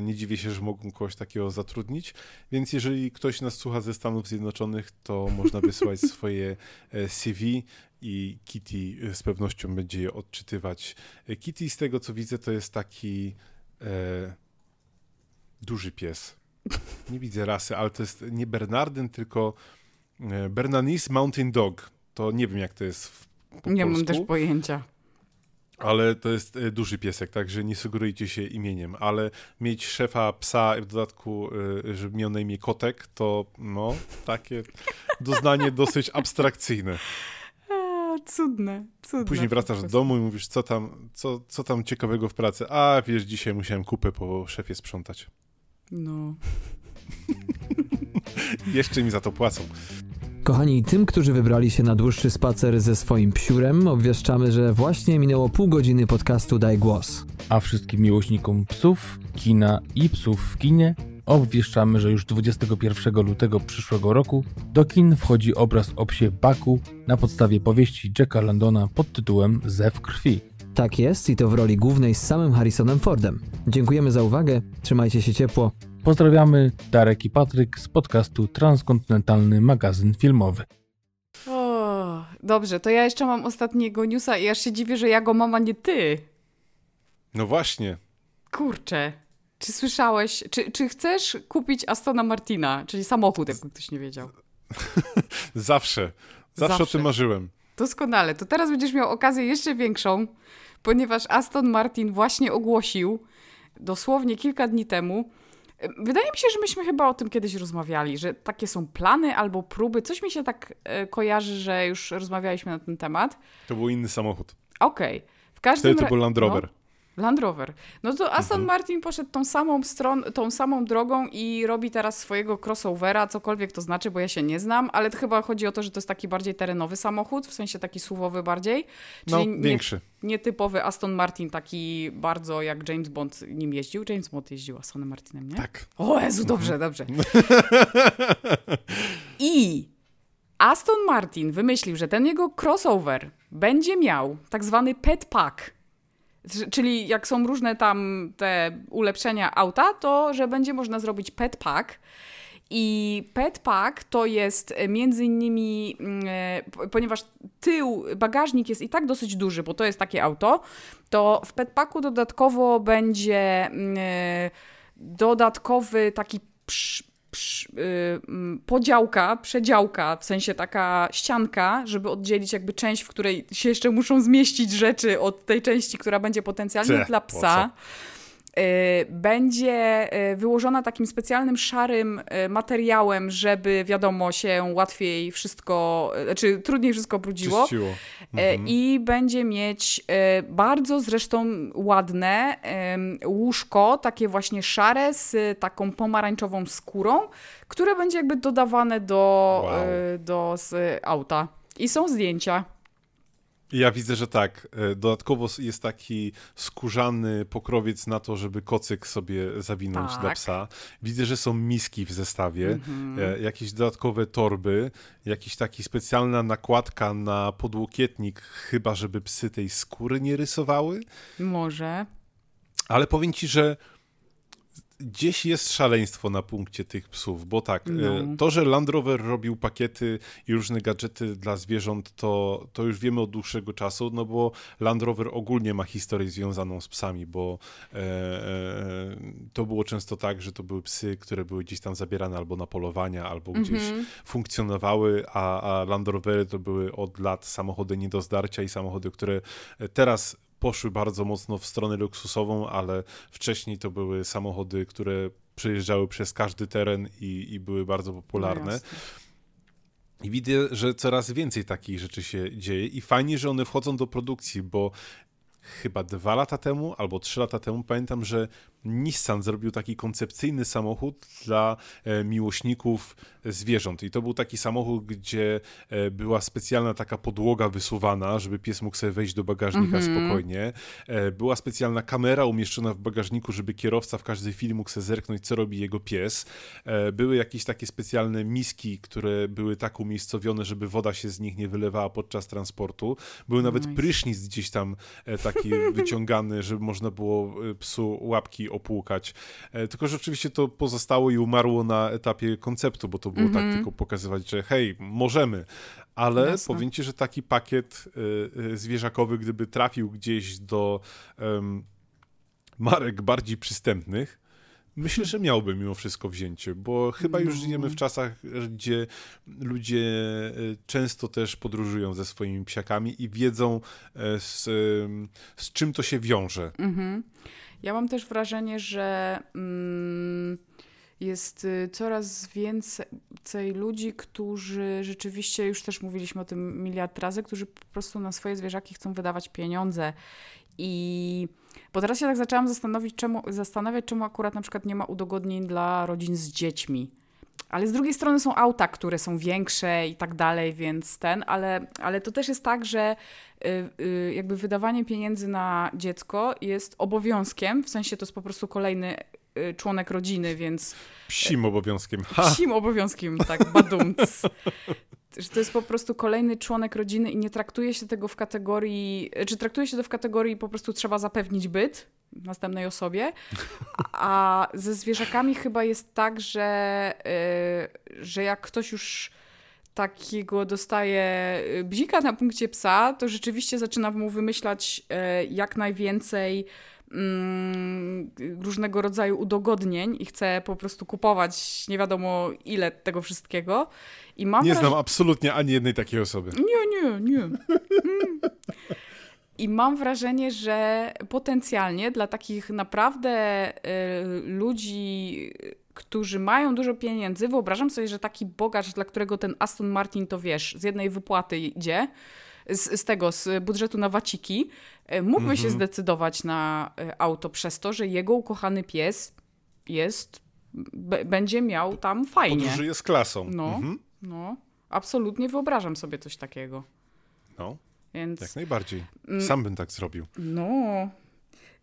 nie dziwię się, że mogą kogoś takiego zatrudnić. Więc jeżeli ktoś nas słucha ze Stanów Zjednoczonych, to można wysłać swoje CV i Kitty z pewnością będzie je odczytywać. Kitty, z tego co widzę, to jest taki e, duży pies. Nie widzę rasy, ale to jest nie Bernardyn, tylko e, Bernanese Mountain Dog. To nie wiem, jak to jest w, po Nie polsku. mam też pojęcia. Ale to jest e, duży piesek, także nie sugerujcie się imieniem. Ale mieć szefa psa w dodatku, e, żeby miał na imię kotek, to no, takie doznanie dosyć abstrakcyjne cudne, cudne. Później wracasz do domu i mówisz, co tam, co, co tam ciekawego w pracy. A, wiesz, dzisiaj musiałem kupę po szefie sprzątać. No. Jeszcze mi za to płacą. Kochani, tym, którzy wybrali się na dłuższy spacer ze swoim psiurem, obwieszczamy, że właśnie minęło pół godziny podcastu Daj Głos. A wszystkim miłośnikom psów, kina i psów w kinie obwieszczamy, że już 21 lutego przyszłego roku do kin wchodzi obraz o psie Baku na podstawie powieści Jacka Landona pod tytułem Zew krwi. Tak jest i to w roli głównej z samym Harrisonem Fordem. Dziękujemy za uwagę, trzymajcie się ciepło. Pozdrawiamy Darek i Patryk z podcastu Transkontynentalny Magazyn Filmowy. O, dobrze, to ja jeszcze mam ostatniego newsa i aż się dziwię, że ja go mam, a nie ty. No właśnie. Kurczę. Czy słyszałeś, czy, czy chcesz kupić Astona Martina, czyli samochód, jakby ktoś nie wiedział? Zawsze. Zawsze. Zawsze o tym marzyłem. Doskonale. To teraz będziesz miał okazję jeszcze większą, ponieważ Aston Martin właśnie ogłosił dosłownie kilka dni temu. Wydaje mi się, że myśmy chyba o tym kiedyś rozmawiali, że takie są plany albo próby. Coś mi się tak e, kojarzy, że już rozmawialiśmy na ten temat. To był inny samochód. Okej. Okay. W każdym Wtedy to był Land Rover. No. Land Rover. No to Aston mhm. Martin poszedł tą samą, stron, tą samą drogą i robi teraz swojego crossovera, cokolwiek to znaczy, bo ja się nie znam, ale to chyba chodzi o to, że to jest taki bardziej terenowy samochód, w sensie taki suwowy bardziej. Czyli no, większy. Nie, nietypowy Aston Martin, taki bardzo jak James Bond nim jeździł. James Bond jeździł Astonem Martinem, nie? Tak. O Jezu, dobrze, mhm. dobrze. I Aston Martin wymyślił, że ten jego crossover będzie miał tak zwany pet pack Czyli jak są różne tam te ulepszenia auta, to że będzie można zrobić pet pack. I pet pack to jest między innymi, mm, e, ponieważ tył, bagażnik jest i tak dosyć duży, bo to jest takie auto, to w pet packu dodatkowo będzie mm, e, dodatkowy taki podziałka, przedziałka, w sensie taka ścianka, żeby oddzielić jakby część, w której się jeszcze muszą zmieścić rzeczy od tej części, która będzie potencjalnie Cze, dla psa. Y, będzie y, wyłożona takim specjalnym szarym y, materiałem, żeby wiadomo się łatwiej wszystko, znaczy trudniej wszystko brudziło. Czyściło. Mhm. I będzie mieć bardzo zresztą ładne łóżko, takie właśnie szare z taką pomarańczową skórą, które będzie jakby dodawane do, wow. do z auta. I są zdjęcia. Ja widzę, że tak. E, dodatkowo jest taki skórzany pokrowiec na to, żeby kocyk sobie zawinąć tak. dla psa. Widzę, że są miski w zestawie, mhm. jakieś dodatkowe torby, jakiś taki specjalna nakładka na podłokietnik, chyba żeby psy tej skóry nie rysowały. Może. Ale powiem ci, że gdzieś jest szaleństwo na punkcie tych psów, bo tak, no. E, to, że Land Rover robił pakiety i różne gadżety dla zwierząt, to, to już wiemy od dłuższego czasu, no bo Land Rover ogólnie ma historię związaną z psami, bo e, e, to było często tak, że to były psy, które były gdzieś tam zabierane albo na polowania, albo gdzieś mm -hmm. funkcjonowały, a, a Land Rovery to były od lat samochody nie do zdarcia i samochody, które teraz poszły bardzo mocno w stronę luksusową, ale wcześniej to były samochody, które przejeżdżały przez każdy teren i, i były bardzo popularne. No I widzę, że coraz więcej takich rzeczy się dzieje i fajnie, że one wchodzą do produkcji, bo chyba dwa lata temu albo trzy lata temu pamiętam, że Nissan zrobił taki koncepcyjny samochód dla e, miłośników zwierząt. I to był taki samochód, gdzie e, była specjalna taka podłoga wysuwana, żeby pies mógł sobie wejść do bagażnika mm -hmm. spokojnie. E, była specjalna kamera umieszczona w bagażniku, żeby kierowca w każdej chwili mógł sobie zerknąć, co robi jego pies. Były jakieś takie specjalne miski, które były tak umiejscowione, żeby woda się z nich nie wylewała podczas transportu. Był nawet nice. prysznic gdzieś tam taki wyciągany, żeby można było psu łapki opłukać. E, tylko, że oczywiście to pozostało i umarło na etapie konceptu, bo to było mm -hmm. tak mhm. tylko pokazywać, że hej, możemy. Ale Jasne. powiem ci, że taki pakiet y, y, zwierzakowy, gdyby trafił gdzieś do marek bardziej przystępnych, Myślę, że miałby mimo wszystko wzięcie, bo chyba już no. żyjemy w czasach, gdzie ludzie często też podróżują ze swoimi psiakami i wiedzą, z, z czym to się wiąże. Mhm. Ja mam też wrażenie, że mm, jest y, coraz więcej, ludzi, którzy rzeczywiście, już też mówiliśmy o tym miliard razy, którzy po prostu na swoje zwierzaki chcą wydawać pieniądze. I bo teraz się tak zaczęłam zastanowić, czemu, zastanawiać, czemu akurat na przykład nie ma udogodnień dla rodzin z dziećmi. Ale z drugiej strony są auta, które są większe i tak dalej, więc ten, ale, ale to też jest tak, że y, y, jakby wydawanie pieniędzy na dziecko jest obowiązkiem, w sensie to jest po prostu kolejny y, członek rodziny, więc... Psim obowiązkiem. Ha. Psim obowiązkiem, tak, badumc. że to jest po prostu kolejny członek rodziny i nie traktuje się tego w kategorii, czy traktuje się to w kategorii po prostu trzeba zapewnić byt następnej osobie, a ze zwierzakami chyba jest tak, że, yy, że jak ktoś już takiego dostaje y, bzika na punkcie psa, to rzeczywiście zaczyna mu wymyślać yy, jak najwięcej różnego rodzaju udogodnień i chce po prostu kupować nie wiadomo ile tego wszystkiego. I mam nie wraż... znam absolutnie ani jednej takiej osoby. Nie, nie, nie. Mm. I mam wrażenie, że potencjalnie dla takich naprawdę y, ludzi, którzy mają dużo pieniędzy, wyobrażam sobie, że taki bogacz, dla którego ten Aston Martin to wiesz, z jednej wypłaty idzie, z, z tego, z budżetu na waciki, mógłby mm -hmm. się mhm. zdecydować na y, auto przez to, że jego ukochany pies jest, będzie miał tam fajnie. Podróżuje z klasą. No, mm -hmm. no, absolutnie wyobrażam sobie coś takiego. No. Więc, Jak najbardziej. Mm. Sam bym tak zrobił. No.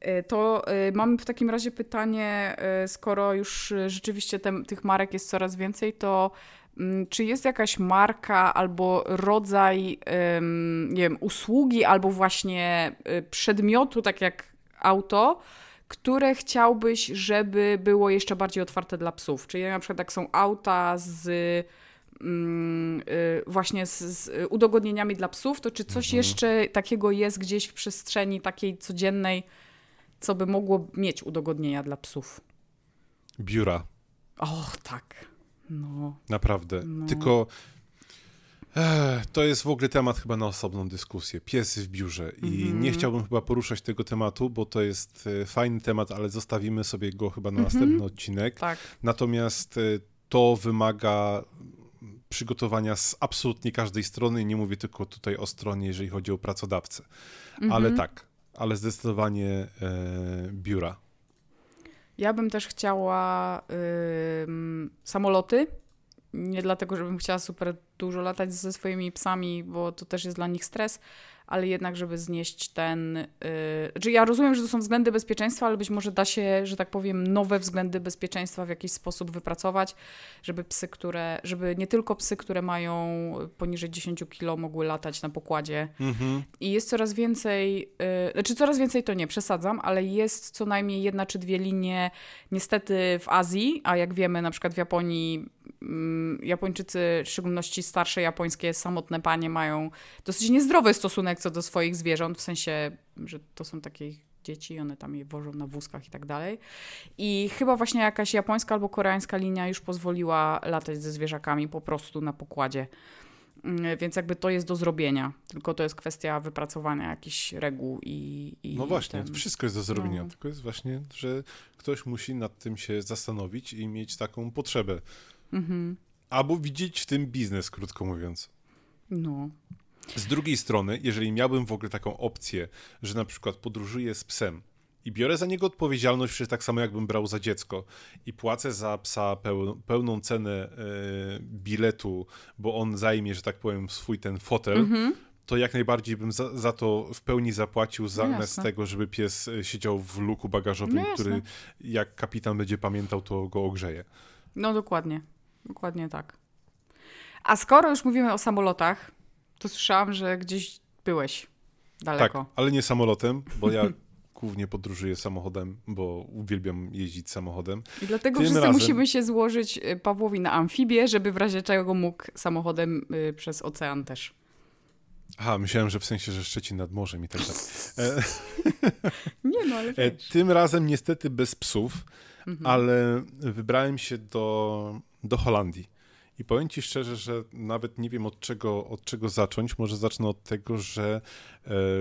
E, to e, mam w takim razie pytanie, e, skoro już rzeczywiście tem, tych marek jest coraz więcej, to czy jest jakaś marka albo rodzaj, nie wiem, usługi albo właśnie przedmiotu, tak jak auto, które chciałbyś, żeby było jeszcze bardziej otwarte dla psów? Czyli na przykład jak są auta z Mm, y, właśnie z, z, udogodnieniami dla psów, to czy coś mhm. jeszcze takiego jest gdzieś w przestrzeni takiej codziennej, co by mogło mieć udogodnienia dla psów? Biura. O, tak. No. Naprawdę. No. Tylko eh, to jest w ogóle temat chyba na osobną dyskusję. Pies w biurze. I mm -hmm. nie chciałbym chyba poruszać tego tematu, bo to jest e, fajny temat, ale zostawimy sobie go chyba na mm -hmm. następny odcinek. Tak. Natomiast e, to wymaga przygotowania z absolutnie każdej strony. Nie mówię tylko tutaj o stronie, jeżeli chodzi o pracodawcę. Mhm. Ale tak, ale zdecydowanie e, biura. Ja bym też chciała y, samoloty. Nie dlatego, żebym chciała super dużo latać ze swoimi psami, bo to też jest dla nich stres, ale jednak, żeby znieść ten. Yy, znaczy ja rozumiem, że to są względy bezpieczeństwa, ale być może da się, że tak powiem, nowe względy bezpieczeństwa w jakiś sposób wypracować, żeby psy, które, żeby nie tylko psy, które mają poniżej 10 kg mogły latać na pokładzie. Mhm. I jest coraz więcej, yy, znaczy coraz więcej to nie, przesadzam, ale jest co najmniej jedna czy dwie linie niestety w Azji, a jak wiemy na przykład w Japonii Mm, Japończycy, w szczególności starsze japońskie samotne panie, mają dosyć niezdrowy stosunek co do swoich zwierząt, w sensie, że to są takie dzieci, one tam je wożą na wózkach i tak dalej. I chyba właśnie jakaś japońska albo koreańska linia już pozwoliła latać ze zwierzakami po prostu na pokładzie. Mm, więc jakby to jest do zrobienia, tylko to jest kwestia wypracowania jakichś reguł i. i no właśnie, ten... wszystko jest do zrobienia, no. tylko jest właśnie, że ktoś musi nad tym się zastanowić i mieć taką potrzebę. Mhm. Albo widzieć w tym biznes, krótko mówiąc. No. Z drugiej strony, jeżeli miałbym w ogóle taką opcję, że na przykład podróżuję z psem i biorę za niego odpowiedzialność, przecież tak samo jakbym brał za dziecko i płacę za psa peł, pełną cenę e, biletu, bo on zajmie, że tak powiem, swój ten fotel, mhm. to jak najbardziej bym za, za, to w pełni zapłacił zamiast no tego, żeby pies e, siedział w luku bagażowym, no który jak kapitan będzie pamiętał, to go ogrzeje. No dokładnie. Dokładnie tak. A skoro już mówimy o samolotach, to słyszałam, że gdzieś byłeś daleko. Tak, ale nie samolotem, bo ja głównie podróżuję samochodem, bo uwielbiam jeździć samochodem. I dlatego Tym wszyscy razem... musimy się złożyć y, Pawłowi na amfibię, żeby w razie czego mógł samochodem y, przez ocean też. Aha, myślałem, że w sensie, że Szczecin nad morzem i tak dalej. E, nie no, ale e, wiesz. Tym razem niestety bez psów, mhm. ale wybrałem się do do Holandii. I powiem Ci szczerze, że nawet nie wiem od czego, od czego zacząć. Może zacznę od tego, że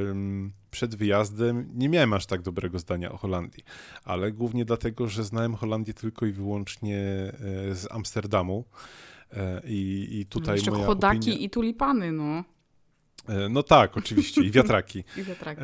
um, przed wyjazdem nie miałem aż tak dobrego zdania o Holandii, ale głównie dlatego, że znałem Holandię tylko i wyłącznie e, z Amsterdamu. E, I, i tutaj Jeszcze moja chodaki opinia... i tulipany, no. E, No tak, oczywiście, i wiatraki. I wiatraki.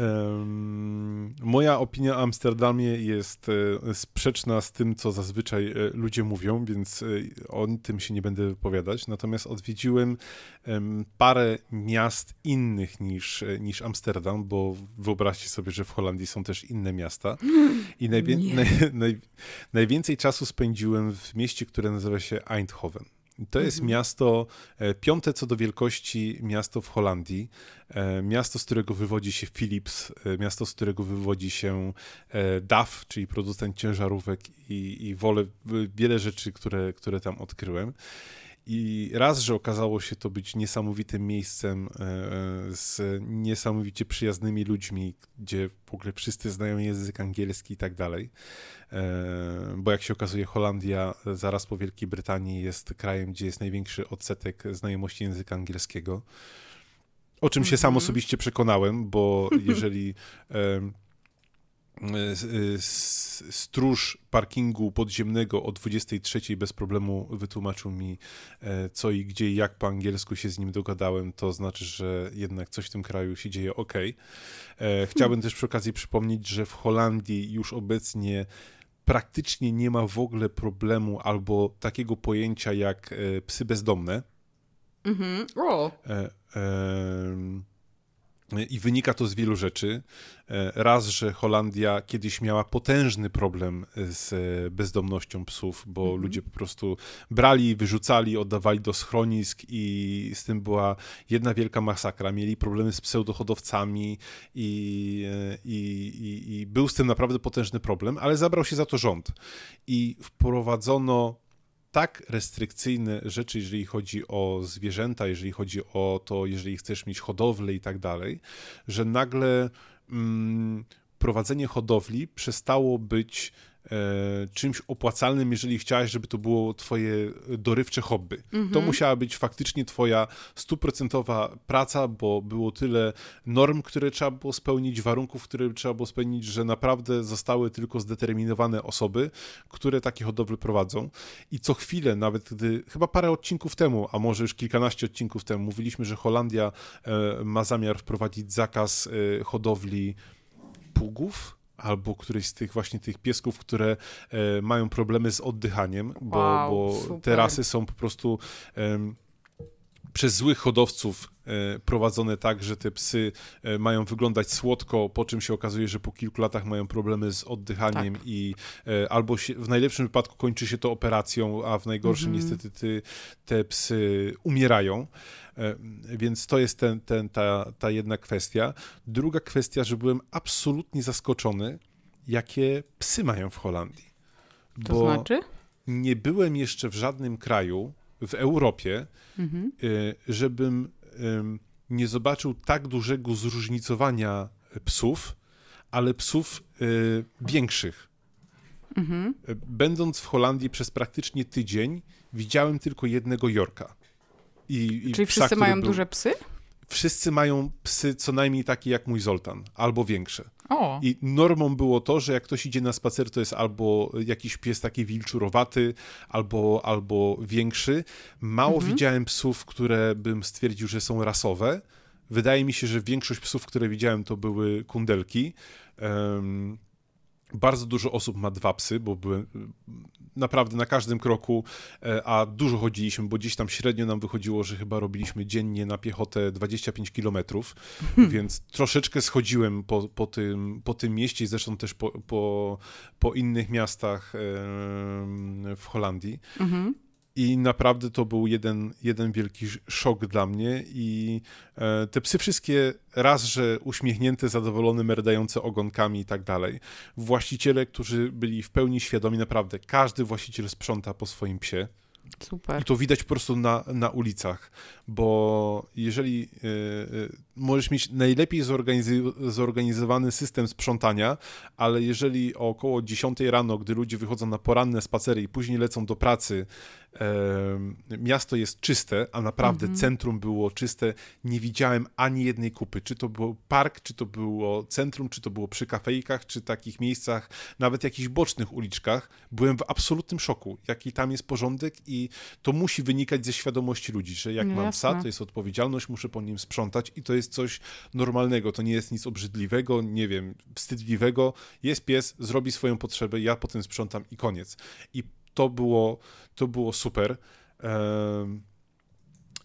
Moja opinia o Amsterdamie jest e, sprzeczna z tym, co zazwyczaj e, ludzie mówią, więc o tym się nie będę wypowiadać. Natomiast odwiedziłem em, parę miast innych niż, niż Amsterdam, bo wyobraźcie sobie, że w Holandii są też inne miasta. I najwię- naj, naj, najwięcej czasu spędziłem w mieście, które nazywa się Eindhoven. To jest Mhm. miasto, e, piąte co do wielkości miasto w Holandii, e, miasto, z którego wywodzi się Philips, e, miasto, z którego wywodzi się DAF, czyli producent ciężarówek i, i wolę wiele rzeczy, które, które tam odkryłem. I raz, że okazało się to być niesamowitym miejscem e, z niesamowicie przyjaznymi ludźmi, gdzie w ogóle wszyscy znają język angielski i tak dalej. E, Bo jak się okazuje, Holandia e, zaraz po Wielkiej Brytanii jest krajem, gdzie jest największy odsetek znajomości języka angielskiego. O czym się sam Mhm. osobiście przekonałem, bo jeżeli stróż parkingu podziemnego o 23 bez problemu wytłumaczył mi e, co i gdzie i jak po angielsku się z nim dogadałem, to znaczy, że jednak coś w tym kraju się dzieje ok. E, Chciałbym też przy okazji przypomnieć, że w Holandii już obecnie praktycznie nie ma w ogóle problemu albo takiego pojęcia jak e, psy bezdomne. Mhm. O, E, em, I wynika to z wielu rzeczy. E, Raz, że Holandia kiedyś miała potężny problem z e, bezdomnością psów, bo Mhm. ludzie po prostu brali, wyrzucali, oddawali do schronisk i z tym była jedna wielka masakra. Mieli problemy z pseudohodowcami i, e, i, i, i był z tym naprawdę potężny problem, ale zabrał się za to rząd. I wprowadzono tak restrykcyjne rzeczy, jeżeli chodzi o zwierzęta, jeżeli chodzi o to, jeżeli chcesz mieć hodowlę i tak dalej, że nagle mm, prowadzenie hodowli przestało być czymś opłacalnym, jeżeli chciałeś, żeby to było twoje dorywcze hobby. To musiała być faktycznie twoja stuprocentowa praca, bo było tyle norm, które trzeba było spełnić, warunków, które trzeba było spełnić, że naprawdę zostały tylko zdeterminowane osoby, które takie hodowle prowadzą. I co chwilę, nawet gdy, chyba parę odcinków temu, a może już kilkanaście odcinków temu, mówiliśmy, że Holandia e, ma zamiar wprowadzić zakaz e, hodowli pługów, albo któryś z tych właśnie tych piesków, które e, mają problemy z oddychaniem, bo, Wow, bo te rasy są po prostu przez złych hodowców e, prowadzone tak, że te psy e, mają wyglądać słodko, po czym się okazuje, że po kilku latach mają problemy z oddychaniem Tak. i e, albo się, w najlepszym wypadku kończy się to operacją, a w najgorszym Mhm. niestety ty, te psy umierają. Więc to jest ten, ten, ta, ta jedna kwestia. Druga kwestia, że byłem absolutnie zaskoczony, jakie psy mają w Holandii. to znaczy? nie byłem jeszcze w żadnym kraju w Europie, Mhm. y, żebym ym, nie zobaczył tak dużego zróżnicowania psów, ale psów y, większych. Mhm. Y, Będąc w Holandii przez praktycznie tydzień, widziałem tylko jednego Jorka. I, i Czyli psa, wszyscy mają był- duże psy? Wszyscy mają psy co najmniej takie jak mój Zoltan, albo większe. O, I normą było to, że jak ktoś idzie na spacer, to jest albo jakiś pies taki wilczurowaty, albo, albo większy. Mało Mhm. widziałem psów, które bym stwierdził, że są rasowe. Wydaje mi się, że większość psów, które widziałem, to były kundelki. Em, bardzo dużo osób ma dwa psy, bo byłem naprawdę na każdym kroku, e, a dużo chodziliśmy, bo gdzieś tam średnio nam wychodziło, że chyba robiliśmy dziennie na piechotę 25 kilometrów, więc troszeczkę schodziłem po, po, tym, po tym mieście i zresztą też po, po, po innych miastach w Holandii. mhm. I naprawdę to był jeden, jeden wielki sz- szok dla mnie. I e, te psy wszystkie raz, że uśmiechnięte, zadowolone, merdające ogonkami i tak dalej. Właściciele, którzy byli w pełni świadomi, naprawdę każdy właściciel sprząta po swoim psie. super. I to widać po prostu na, na ulicach, bo jeżeli y, y, możesz mieć najlepiej zorganizy- zorganizowany system sprzątania, ale jeżeli o około 10 rano, gdy ludzie wychodzą na poranne spacery i później lecą do pracy, e, miasto jest czyste, a naprawdę Mhm. centrum było czyste, nie widziałem ani jednej kupy. Czy to był park, czy to było centrum, czy to było przy kafejkach, czy takich miejscach, nawet jakichś bocznych uliczkach. Byłem w absolutnym szoku, jaki tam jest porządek i to musi wynikać ze świadomości ludzi, że jak No mam jasne. psa, to jest odpowiedzialność, muszę po nim sprzątać i to jest coś normalnego, to nie jest nic obrzydliwego, nie wiem, wstydliwego. Jest pies, zrobi swoją potrzebę, ja potem sprzątam i koniec. I to było, to było super.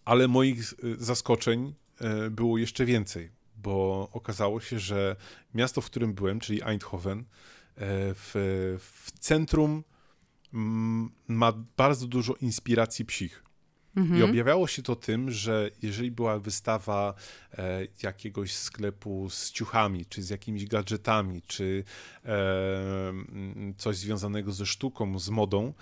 Ale moich zaskoczeń e, było jeszcze więcej, bo okazało się, że miasto, w którym byłem, czyli Eindhoven, e, w, w centrum ma bardzo dużo inspiracji psich. I objawiało się to tym, że jeżeli była wystawa e, jakiegoś sklepu z ciuchami, czy z jakimiś gadżetami, czy e, coś związanego ze sztuką, z modą,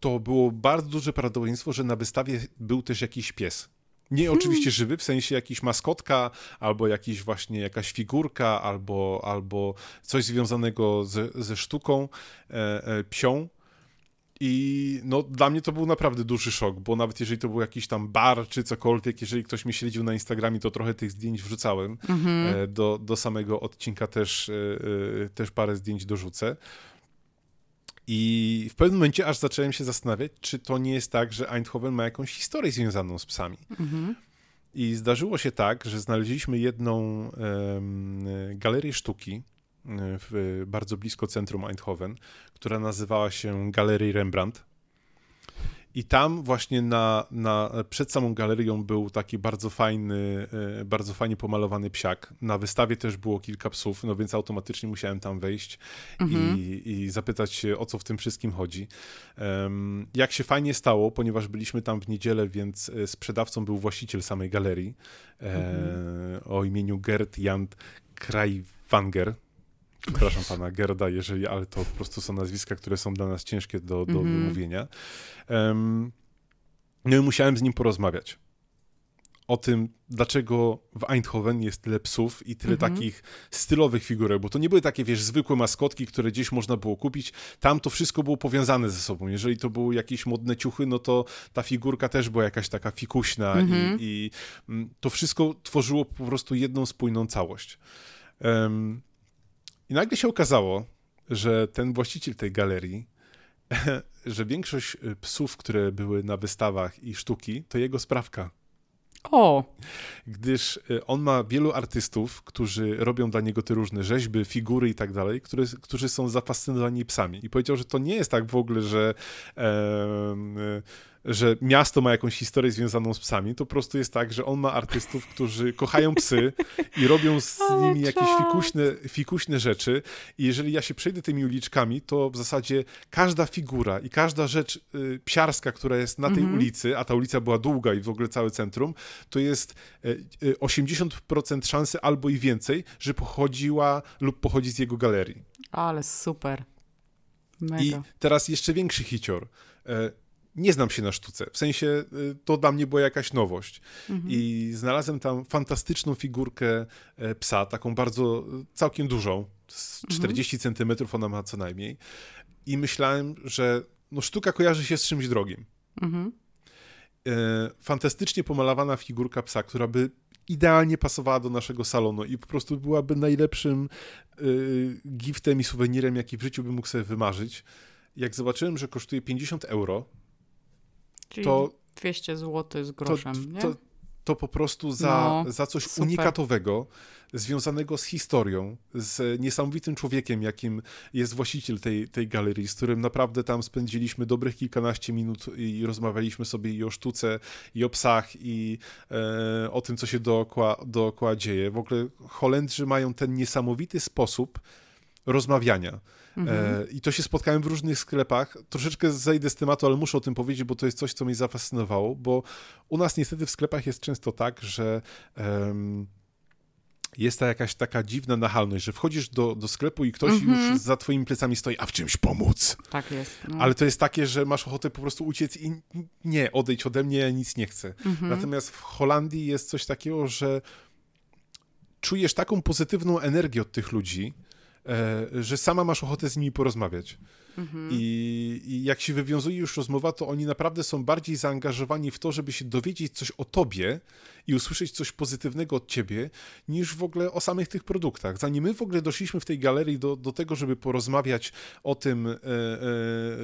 to było bardzo duże prawdopodobieństwo, że na wystawie był też jakiś pies. Nie oczywiście żywy, w sensie jakiś maskotka, albo jakiś właśnie jakaś figurka, albo, albo coś związanego ze, ze sztuką e, e, psią. I no, dla mnie to był naprawdę duży szok, bo nawet jeżeli to był jakiś tam bar czy cokolwiek, jeżeli ktoś mnie śledził na Instagramie, to trochę tych zdjęć wrzucałem. E, do, do samego odcinka też, e, e, też parę zdjęć dorzucę. I w pewnym momencie aż zacząłem się zastanawiać, czy to nie jest tak, że Eindhoven ma jakąś historię związaną z psami. I zdarzyło się tak, że znaleźliśmy jedną em, galerię sztuki w, bardzo blisko centrum Eindhoven, która nazywała się Galerii Rembrandt. I tam właśnie na, na, przed samą galerią był taki bardzo fajny, e, bardzo fajnie pomalowany psiak. Na wystawie też było kilka psów, no więc automatycznie musiałem tam wejść i, i zapytać się, o co w tym wszystkim chodzi. Jak się fajnie stało, ponieważ byliśmy tam w niedzielę, więc e, sprzedawcą był właściciel samej galerii e, o imieniu Gerd Jan Krajwanger. Przepraszam pana Gerda, jeżeli, ale to po prostu są nazwiska, które są dla nas ciężkie do, do wymówienia. Em, no i musiałem z nim porozmawiać o tym, dlaczego w Eindhoven jest tyle psów i tyle takich stylowych figurek, bo to nie były takie, wiesz, zwykłe maskotki, które gdzieś można było kupić. Tam to wszystko było powiązane ze sobą. Jeżeli to były jakieś modne ciuchy, no to ta figurka też była jakaś taka fikuśna i, i mm, to wszystko tworzyło po prostu jedną spójną całość. Em, I nagle się okazało, że ten właściciel tej galerii, że większość y, psów, które były na wystawach i sztuki, to jego sprawka O, gdyż y, on ma wielu artystów, którzy robią dla niego te różne rzeźby, figury i tak dalej, które, którzy są zafascynowani psami. I powiedział, że to nie jest tak w ogóle, że, y, że miasto ma jakąś historię związaną z psami. To po prostu jest tak, że on ma artystów, którzy kochają psy i robią z nimi jakieś fikuśne, fikuśne rzeczy. I jeżeli ja się przejdę tymi uliczkami, to w zasadzie każda figura i każda rzecz y, psiarska, która jest na tej ulicy, a ta ulica była długa i w ogóle całe centrum, to jest y, y, 80% szansy albo i więcej, że pochodziła lub pochodzi z jego galerii. ale super. Mega. I teraz jeszcze większy hicior. Nie znam się na sztuce, w sensie y, to dla mnie była jakaś nowość. I znalazłem tam fantastyczną figurkę e, psa, taką bardzo, y, całkiem dużą, z 40 centymetrów ona ma co najmniej. I myślałem, że no, sztuka kojarzy się z czymś drogim. Mhm. e, fantastycznie pomalowana figurka psa, która by idealnie pasowała do naszego salonu i po prostu byłaby najlepszym y, giftem i suwenirem, jaki w życiu bym mógł sobie wymarzyć. Jak zobaczyłem, że kosztuje 50 euro, Czyli to, 200 zł z to, groszem, nie? to, to po prostu za, No, za coś super. unikatowego, związanego z historią, z niesamowitym człowiekiem, jakim jest właściciel tej, tej galerii, z którym naprawdę tam spędziliśmy dobrych kilkanaście minut i rozmawialiśmy sobie i o sztuce, i o psach, i e, o tym, co się dookoła, dookoła dzieje. W ogóle Holendrzy mają ten niesamowity sposób rozmawiania. E, I to się spotkałem w różnych sklepach. Troszeczkę zejdę z tematu, ale muszę o tym powiedzieć, bo to jest coś, co mnie zafascynowało, bo u nas niestety w sklepach jest często tak, że jest ta jakaś taka dziwna nachalność, że wchodzisz do, do sklepu i ktoś już za twoimi plecami stoi, a w czymś pomóc. Tak jest. No. Ale to jest takie, że masz ochotę po prostu uciec i nie, odejdź ode mnie, ja nic nie chcę. Natomiast w Holandii jest coś takiego, że czujesz taką pozytywną energię od tych ludzi, że sama masz ochotę z nimi porozmawiać. Mhm. I, I, jak się wywiązuje już rozmowa, to oni naprawdę są bardziej zaangażowani w to, żeby się dowiedzieć coś o tobie i usłyszeć coś pozytywnego od ciebie, niż w ogóle o samych tych produktach. Zanim my w ogóle doszliśmy w tej galerii do, do tego, żeby porozmawiać o tym, e,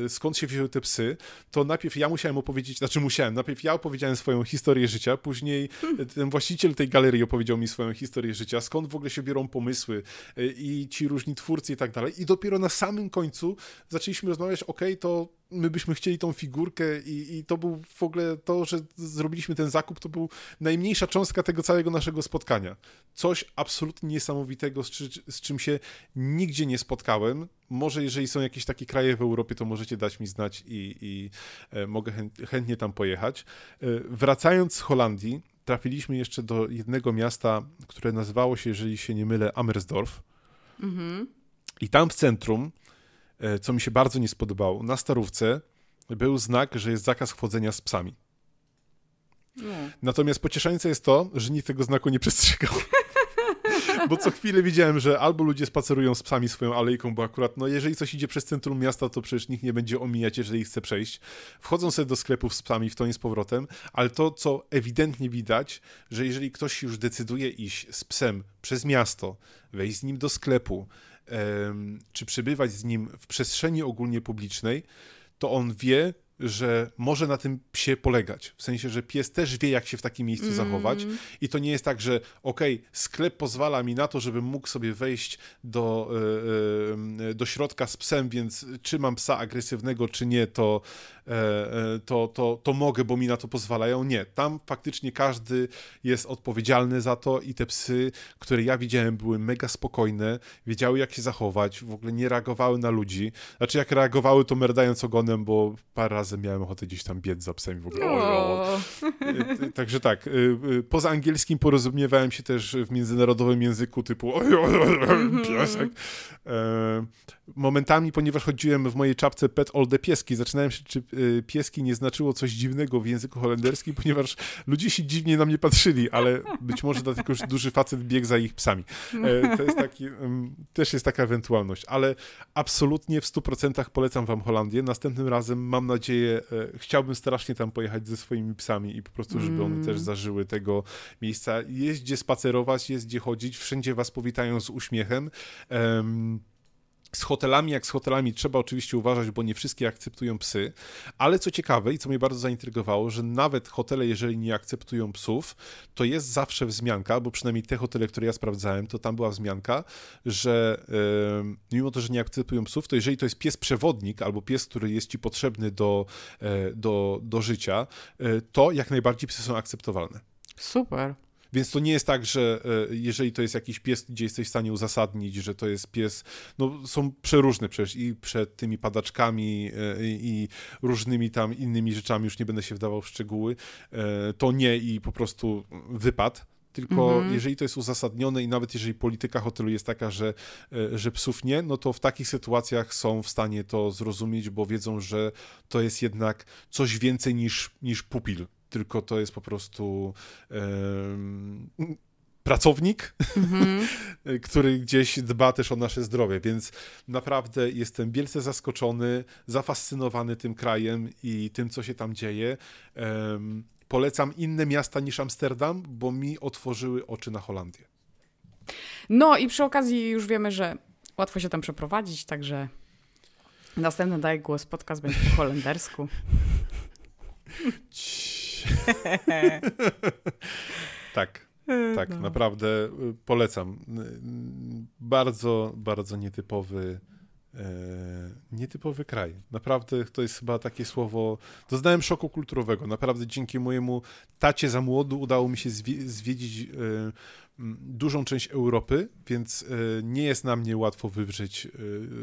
e, skąd się wzięły te psy, to najpierw ja musiałem opowiedzieć, znaczy musiałem, najpierw ja opowiedziałem swoją historię życia, później ten właściciel tej galerii opowiedział mi swoją historię życia, skąd w ogóle się biorą pomysły e, i ci różni twórcy i tak dalej. I dopiero na samym końcu zaczęliśmy rozmawiać, ok, to my byśmy chcieli tą figurkę i, i, to był w ogóle to, że zrobiliśmy ten zakup, to był najmniejsza cząstka tego całego naszego spotkania. Coś absolutnie niesamowitego, z, czy, z czym się nigdzie nie spotkałem. Może jeżeli są jakieś takie kraje w Europie, to możecie dać mi znać i, i e, mogę chętnie tam pojechać. E, wracając z Holandii, trafiliśmy jeszcze do jednego miasta, które nazywało się, jeżeli się nie mylę, Amersdorf. Mhm. I tam w centrum co mi się bardzo nie spodobało. Na starówce był znak, że jest zakaz chodzenia z psami. No. Natomiast pocieszające jest to, że nikt tego znaku nie przestrzegał. bo co chwilę widziałem, że albo ludzie spacerują z psami swoją alejką, bo akurat, no jeżeli coś idzie przez centrum miasta, to przecież nikt nie będzie omijać, jeżeli chce przejść. Wchodzą sobie do sklepów z psami w to nie z powrotem, ale to, co ewidentnie widać, że jeżeli ktoś już decyduje iść z psem przez miasto, wejść z nim do sklepu, czy przebywać z nim w przestrzeni ogólnie publicznej, to on wie, że może na tym psie polegać. W sensie, że pies też wie, jak się w takim miejscu mm. zachować. I to nie jest tak, że okej, okay, sklep pozwala mi na to, żebym mógł sobie wejść do, yy, do środka z psem, więc czy mam psa agresywnego, czy nie, to, E, e, to, to, to mogę, bo mi na to pozwalają. Nie, tam faktycznie każdy jest odpowiedzialny za to i te psy, które ja widziałem, były mega spokojne, wiedziały jak się zachować, w ogóle nie reagowały na ludzi. Znaczy jak reagowały, to merdając ogonem, bo parę razy miałem ochotę gdzieś tam biec za psem w ogóle. O. E, także tak, poza angielskim porozumiewałem się też w międzynarodowym języku typu mhm. piesek. Momentami, ponieważ chodziłem w mojej czapce Pet All the Pieski, zaczynałem się, czy pieski nie znaczyło coś dziwnego w języku holenderskim, ponieważ ludzie się dziwnie na mnie patrzyli, ale być może dlatego, że duży facet biegł za ich psami. E, to jest taki, też jest taka ewentualność, ale absolutnie w 100% polecam wam Holandię. Następnym razem mam nadzieję, e, chciałbym strasznie tam pojechać ze swoimi psami i po prostu, żeby one też mm. zażyły tego miejsca. Jest gdzie spacerować, jest gdzie chodzić, wszędzie was powitają z uśmiechem. Um, z hotelami, jak z hotelami, trzeba oczywiście uważać, bo nie wszystkie akceptują psy, ale co ciekawe i co mnie bardzo zaintrygowało, że nawet hotele, jeżeli nie akceptują psów, to jest zawsze wzmianka, bo przynajmniej te hotele, które ja sprawdzałem, to tam była wzmianka, że yy, mimo to, że nie akceptują psów, to jeżeli to jest pies przewodnik albo pies, który jest ci potrzebny do, yy, do, do życia, yy, to jak najbardziej psy są akceptowalne. Super. Więc to nie jest tak, że e, jeżeli to jest jakiś pies, gdzie jesteś w stanie uzasadnić, że to jest pies, no są przeróżne przecież i przed tymi padaczkami e, i różnymi tam innymi rzeczami, już nie będę się wdawał w szczegóły, e, to nie i po prostu wypad, tylko mhm. jeżeli to jest uzasadnione i nawet jeżeli polityka hotelu jest taka, że, że psów nie, no to w takich sytuacjach są w stanie to zrozumieć, bo wiedzą, że to jest jednak coś więcej niż, niż pupil tylko to jest po prostu pracownik, mm-hmm. który gdzieś dba też o nasze zdrowie, więc naprawdę jestem wielce zaskoczony, zafascynowany tym krajem i tym, co się tam dzieje. Um, polecam inne miasta niż Amsterdam, bo mi otworzyły oczy na Holandię. No i przy okazji już wiemy, że łatwo się tam przeprowadzić, także następny Daj Głos podcast będzie po holendersku. tak. Tak, no. naprawdę y, polecam. Bardzo, bardzo nietypowy nietypowy kraj. Naprawdę to jest chyba takie słowo. Doznałem szoku kulturowego. Naprawdę dzięki mojemu tacie za młodu udało mi się zwiedzić e, dużą część Europy, więc e, nie jest na mnie łatwo wywrzeć e,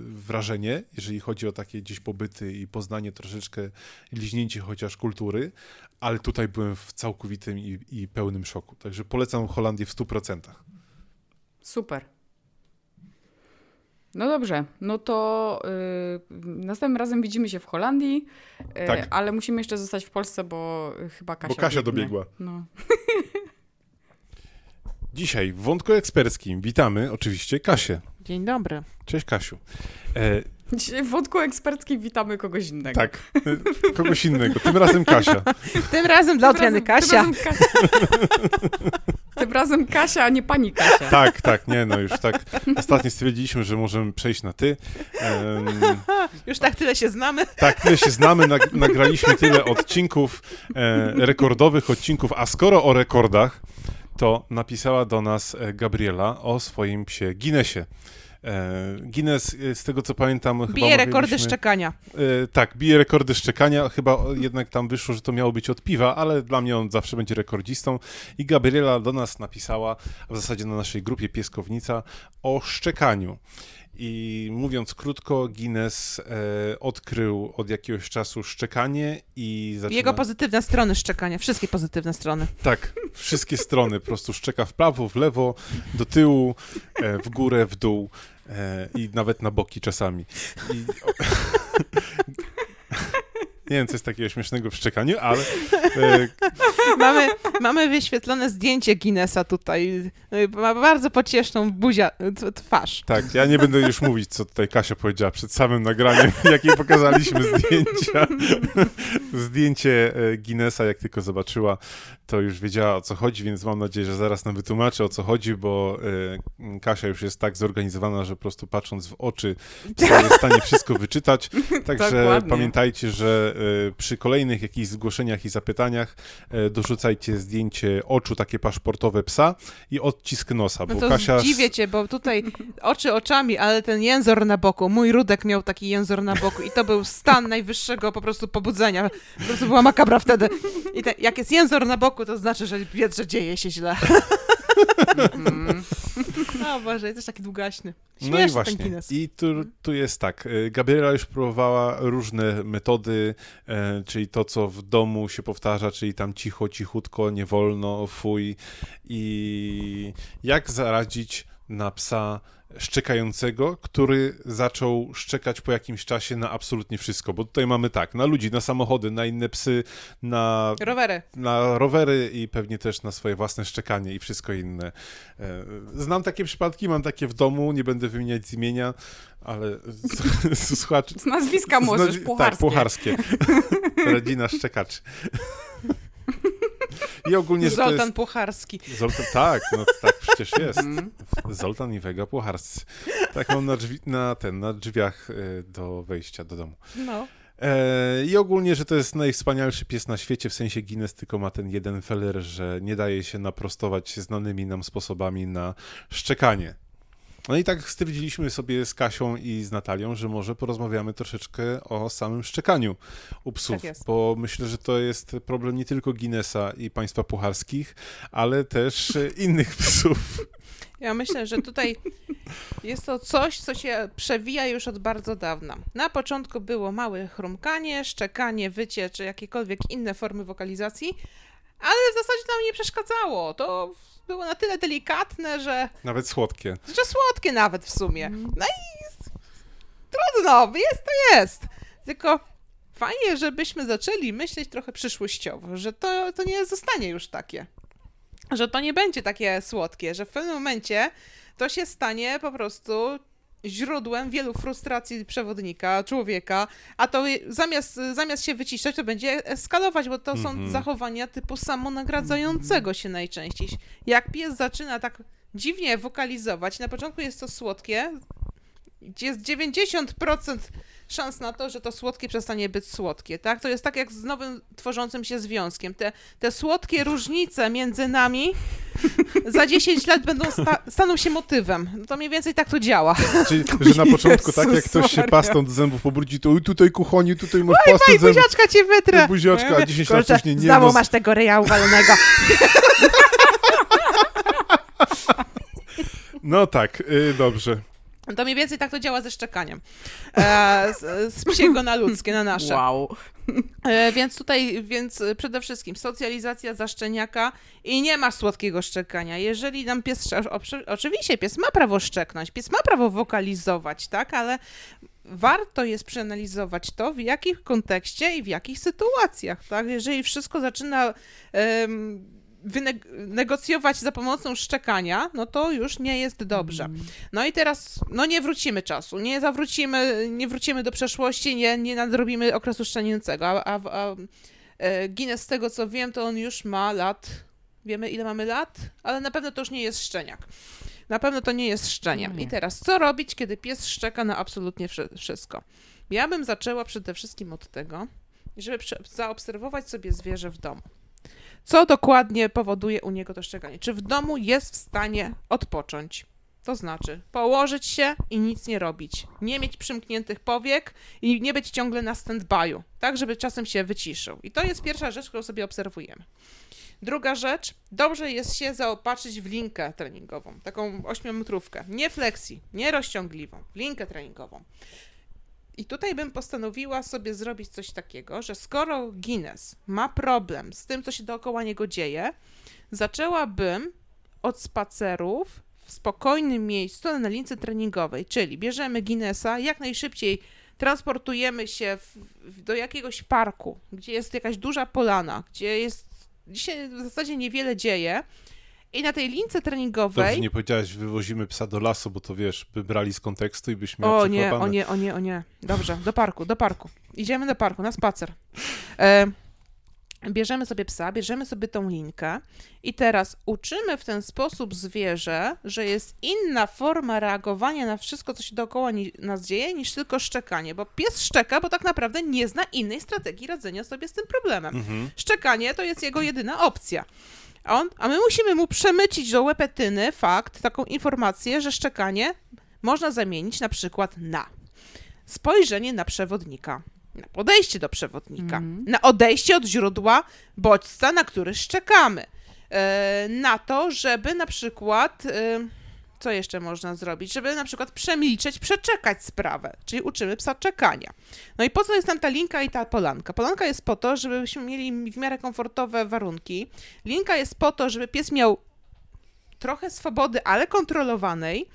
wrażenie, jeżeli chodzi o takie gdzieś pobyty i poznanie troszeczkę, liźnięcie chociaż kultury, ale tutaj byłem w całkowitym i, i pełnym szoku. Także polecam Holandię w 100%. Super. No dobrze, no to yy, następnym razem widzimy się w Holandii, yy, tak. ale musimy jeszcze zostać w Polsce, bo chyba Kasia. Bo Kasia biegnie. dobiegła. No. Dzisiaj w wątku eksperckim witamy oczywiście Kasię. Dzień dobry. Cześć Kasiu. E, Dzisiaj w wątku eksperckim witamy kogoś innego. Tak, y, kogoś innego. Tym razem Kasia. Tym razem dla odmiany Kasia. Tym razem, Ka- tym razem Kasia, a nie pani Kasia. Tak, tak, nie, no już tak. Ostatnio stwierdziliśmy, że możemy przejść na ty. Em, Już tak tyle się znamy. tak, tyle się znamy, nag nagraliśmy tyle odcinków, e, rekordowych odcinków, a skoro o rekordach, to napisała do nas e, Gabriela o swoim psie Guinnessie. E, Guinness, e, z tego co pamiętam, chyba Bije rekordy mówiliśmy- szczekania. E, tak, bije rekordy szczekania. Chyba jednak tam wyszło, że to miało być od piwa, ale dla mnie on zawsze będzie rekordzistą. I Gabriela do nas napisała, a w zasadzie na naszej grupie Pieskownica, o szczekaniu. I mówiąc krótko, Guinness e, odkrył od jakiegoś czasu szczekanie i zaczyna... Jego pozytywne strony szczekania. Wszystkie pozytywne strony. Tak, wszystkie strony. Po prostu szczeka w prawo, w lewo, do tyłu, e, w górę, w dół e, i nawet na boki czasami. I... Nie wiem, co jest takiego śmiesznego w szczekaniu, ale e, Mamy, mamy wyświetlone zdjęcie Guinnessa tutaj. Ma bardzo pocieszną buzia, twarz. tak, ja nie będę już mówić, co tutaj Kasia powiedziała przed samym nagraniem, jak jej pokazaliśmy zdjęcia. Zdjęcie e, Guinnessa, jak tylko zobaczyła, to już wiedziała o co chodzi, więc mam nadzieję, że zaraz nam wytłumaczy o co chodzi, bo e, Kasia już jest tak zorganizowana, że po prostu patrząc w oczy jest w stanie wszystko wyczytać. Także pamiętajcie, że przy kolejnych jakichś zgłoszeniach i zapytaniach e, dorzucajcie zdjęcie oczu takie paszportowe psa i odcisk nosa, bo No to Kasia... dziwię cię, bo tutaj oczy oczami, ale ten jęzor na boku, mój Rudek miał taki jęzor na boku i to był stan najwyższego po prostu pobudzenia. Po prostu była makabra wtedy. I te, jak jest jęzor na boku, to znaczy, że wiedz, że dzieje się źle. Mm. O Boże, jest też taki długaśny. No Śmieszny i ten właśnie. I tu, tu jest tak. y, Gabriela już próbowała różne metody, e, czyli to, co w domu się powtarza, czyli tam cicho, cichutko, nie wolno, fuj. I jak zaradzić na psa szczekającego, który zaczął szczekać po jakimś czasie na absolutnie wszystko. Bo tutaj mamy tak, na ludzi, na samochody, na inne psy, na Rowery. na rowery i pewnie też na swoje własne szczekanie i wszystko inne. E, Znam takie przypadki, mam takie w domu, nie będę wymieniać z imienia, ale s- słuchacze... Z nazwiska z możesz, nazwi- pucharskie. Tak, pucharskie. Rodzina szczekaczy. I ogólnie, to Zoltan jest... Pucharski. Zoltan, tak, no tak przecież jest. Mm. Zoltan i Wega Pucharscy. Tak mam na, drzwi, na, ten, na drzwiach e, do wejścia do domu. No. E, I ogólnie, że to jest najwspanialszy pies na świecie, w sensie Guinness tylko ma ten jeden feller, że nie daje się naprostować znanymi nam sposobami na szczekanie. No i tak stwierdziliśmy sobie z Kasią i z Natalią, że może porozmawiamy troszeczkę o samym szczekaniu u psów, Tak bo myślę, że to jest problem nie tylko Guinnessa i państwa pucharskich, ale też innych psów. Ja myślę, że tutaj jest to coś, co się przewija już od bardzo dawna. Na początku było małe chrumkanie, szczekanie, wycie, czy jakiekolwiek inne formy wokalizacji, ale w zasadzie nam nie przeszkadzało. To było na tyle delikatne, że, Nawet słodkie. że słodkie nawet w sumie. No i trudno, jest to jest. Tylko fajnie, żebyśmy zaczęli myśleć trochę przyszłościowo, że to, to nie zostanie już takie. Że to nie będzie takie słodkie, że w pewnym momencie to się stanie po prostu źródłem wielu frustracji przewodnika, człowieka, a to zamiast, zamiast się wyciszać, to będzie eskalować, bo to są Mhm. zachowania typu samonagradzającego się najczęściej. Jak pies zaczyna tak dziwnie wokalizować, na początku jest to słodkie, jest 90% szans na to, że to słodkie przestanie być słodkie, tak? To jest tak jak z nowym tworzącym się związkiem. Te, te słodkie różnice między nami za 10 lat będą sta- staną się motywem. No to mniej więcej tak to działa. Czyli, że na początku, tak jak ktoś się pastą do zębów pobrudzi, to "Oj, tutaj kuchoni, tutaj masz pastę Oj, zębów. buziaczka cię wytrę! Buziaczka, a 10 lat Kurczę, później nie, Znowu no, masz tego ryja uwalonego. No tak, y, dobrze. To mniej więcej tak to działa ze szczekaniem. E, z, z psiego na ludzkie, na nasze. Wow. E, więc tutaj, więc przede wszystkim socjalizacja za szczeniaka i nie ma słodkiego szczekania. Jeżeli nam pies, oczywiście pies ma prawo szczeknąć, pies ma prawo wokalizować, tak, ale warto jest przeanalizować to, w jakim kontekście i w jakich sytuacjach, tak. Jeżeli wszystko zaczyna wynegocjować za pomocą szczekania, no to już nie jest dobrze. Mm. No i teraz, no nie wrócimy czasu, nie zawrócimy, nie wrócimy do przeszłości, nie, nie nadrobimy okresu szczenięcego, a, a, a e, Guinness z tego co wiem, to on już ma lat, wiemy ile mamy lat, ale na pewno to już nie jest szczeniak. Na pewno to nie jest szczeniem. No nie. I teraz, co robić, kiedy pies szczeka na absolutnie wszy- wszystko? Ja bym zaczęła przede wszystkim od tego, żeby zaobserwować sobie zwierzę w domu. Co dokładnie powoduje u niego to szczekanie? Czy w domu jest w stanie odpocząć? To znaczy położyć się i nic nie robić. Nie mieć przymkniętych powiek i nie być ciągle na stand-by'u, tak żeby czasem się wyciszył. I to jest pierwsza rzecz, którą sobie obserwujemy. Druga rzecz, dobrze jest się zaopatrzyć w linkę treningową, taką ośmiometrówkę. Nie flexi, nie rozciągliwą, linkę treningową. I tutaj bym postanowiła sobie zrobić coś takiego, że skoro Guinness ma problem z tym, co się dookoła niego dzieje, zaczęłabym od spacerów w spokojnym miejscu na lince treningowej, czyli bierzemy Guinnessa, jak najszybciej transportujemy się w, w, do jakiegoś parku, gdzie jest jakaś duża polana, gdzie jest dzisiaj w zasadzie niewiele dzieje i na tej lince treningowej Dobrze, nie powiedziałeś, wywozimy psa do lasu, bo to wiesz, by brali z kontekstu i byś miał O nie, o nie, o nie, o nie. Dobrze, do parku, do parku. Idziemy do parku, na spacer. E, bierzemy sobie psa, bierzemy sobie tą linkę i teraz uczymy w ten sposób zwierzę, że jest inna forma reagowania na wszystko, co się dookoła ni- nas dzieje, niż tylko szczekanie, bo pies szczeka, bo tak naprawdę nie zna innej strategii radzenia sobie z tym problemem. Mhm. Szczekanie to jest jego jedyna opcja. A, on, a my musimy mu przemycić do łepetyny fakt, taką informację, że szczekanie można zamienić na przykład na spojrzenie na przewodnika, na podejście do przewodnika, Mhm. na odejście od źródła bodźca, na który szczekamy, e, na to, żeby na przykład. Co jeszcze można zrobić? Żeby na przykład przemilczeć, przeczekać sprawę, czyli uczymy psa czekania. No i po co jest nam ta linka i ta polanka? Polanka jest po to, żebyśmy mieli w miarę komfortowe warunki. Linka jest po to, żeby pies miał trochę swobody, ale kontrolowanej.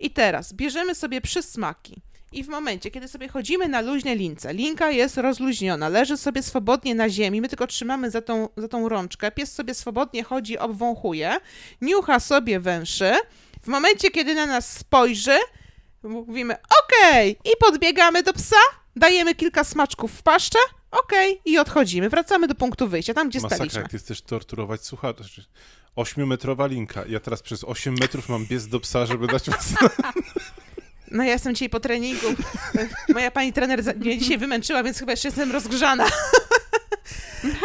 I teraz bierzemy sobie przysmaki. I w momencie, kiedy sobie chodzimy na luźnej lince, linka jest rozluźniona, leży sobie swobodnie na ziemi, my tylko trzymamy za tą, za tą rączkę, pies sobie swobodnie chodzi, obwąchuje, niucha sobie węszy. W momencie, kiedy na nas spojrzy, mówimy okej i podbiegamy do psa, dajemy kilka smaczków w paszczę, okej i odchodzimy. Wracamy do punktu wyjścia, tam gdzie Masakra, staliśmy. jak ty chcesz torturować słuchaczy. Ośmiometrowa linka. Ja teraz przez 8 metrów mam biec do psa, żeby dać mu... No ja jestem dzisiaj po treningu. Moja pani trener mnie dzisiaj wymęczyła, więc chyba jeszcze jestem rozgrzana.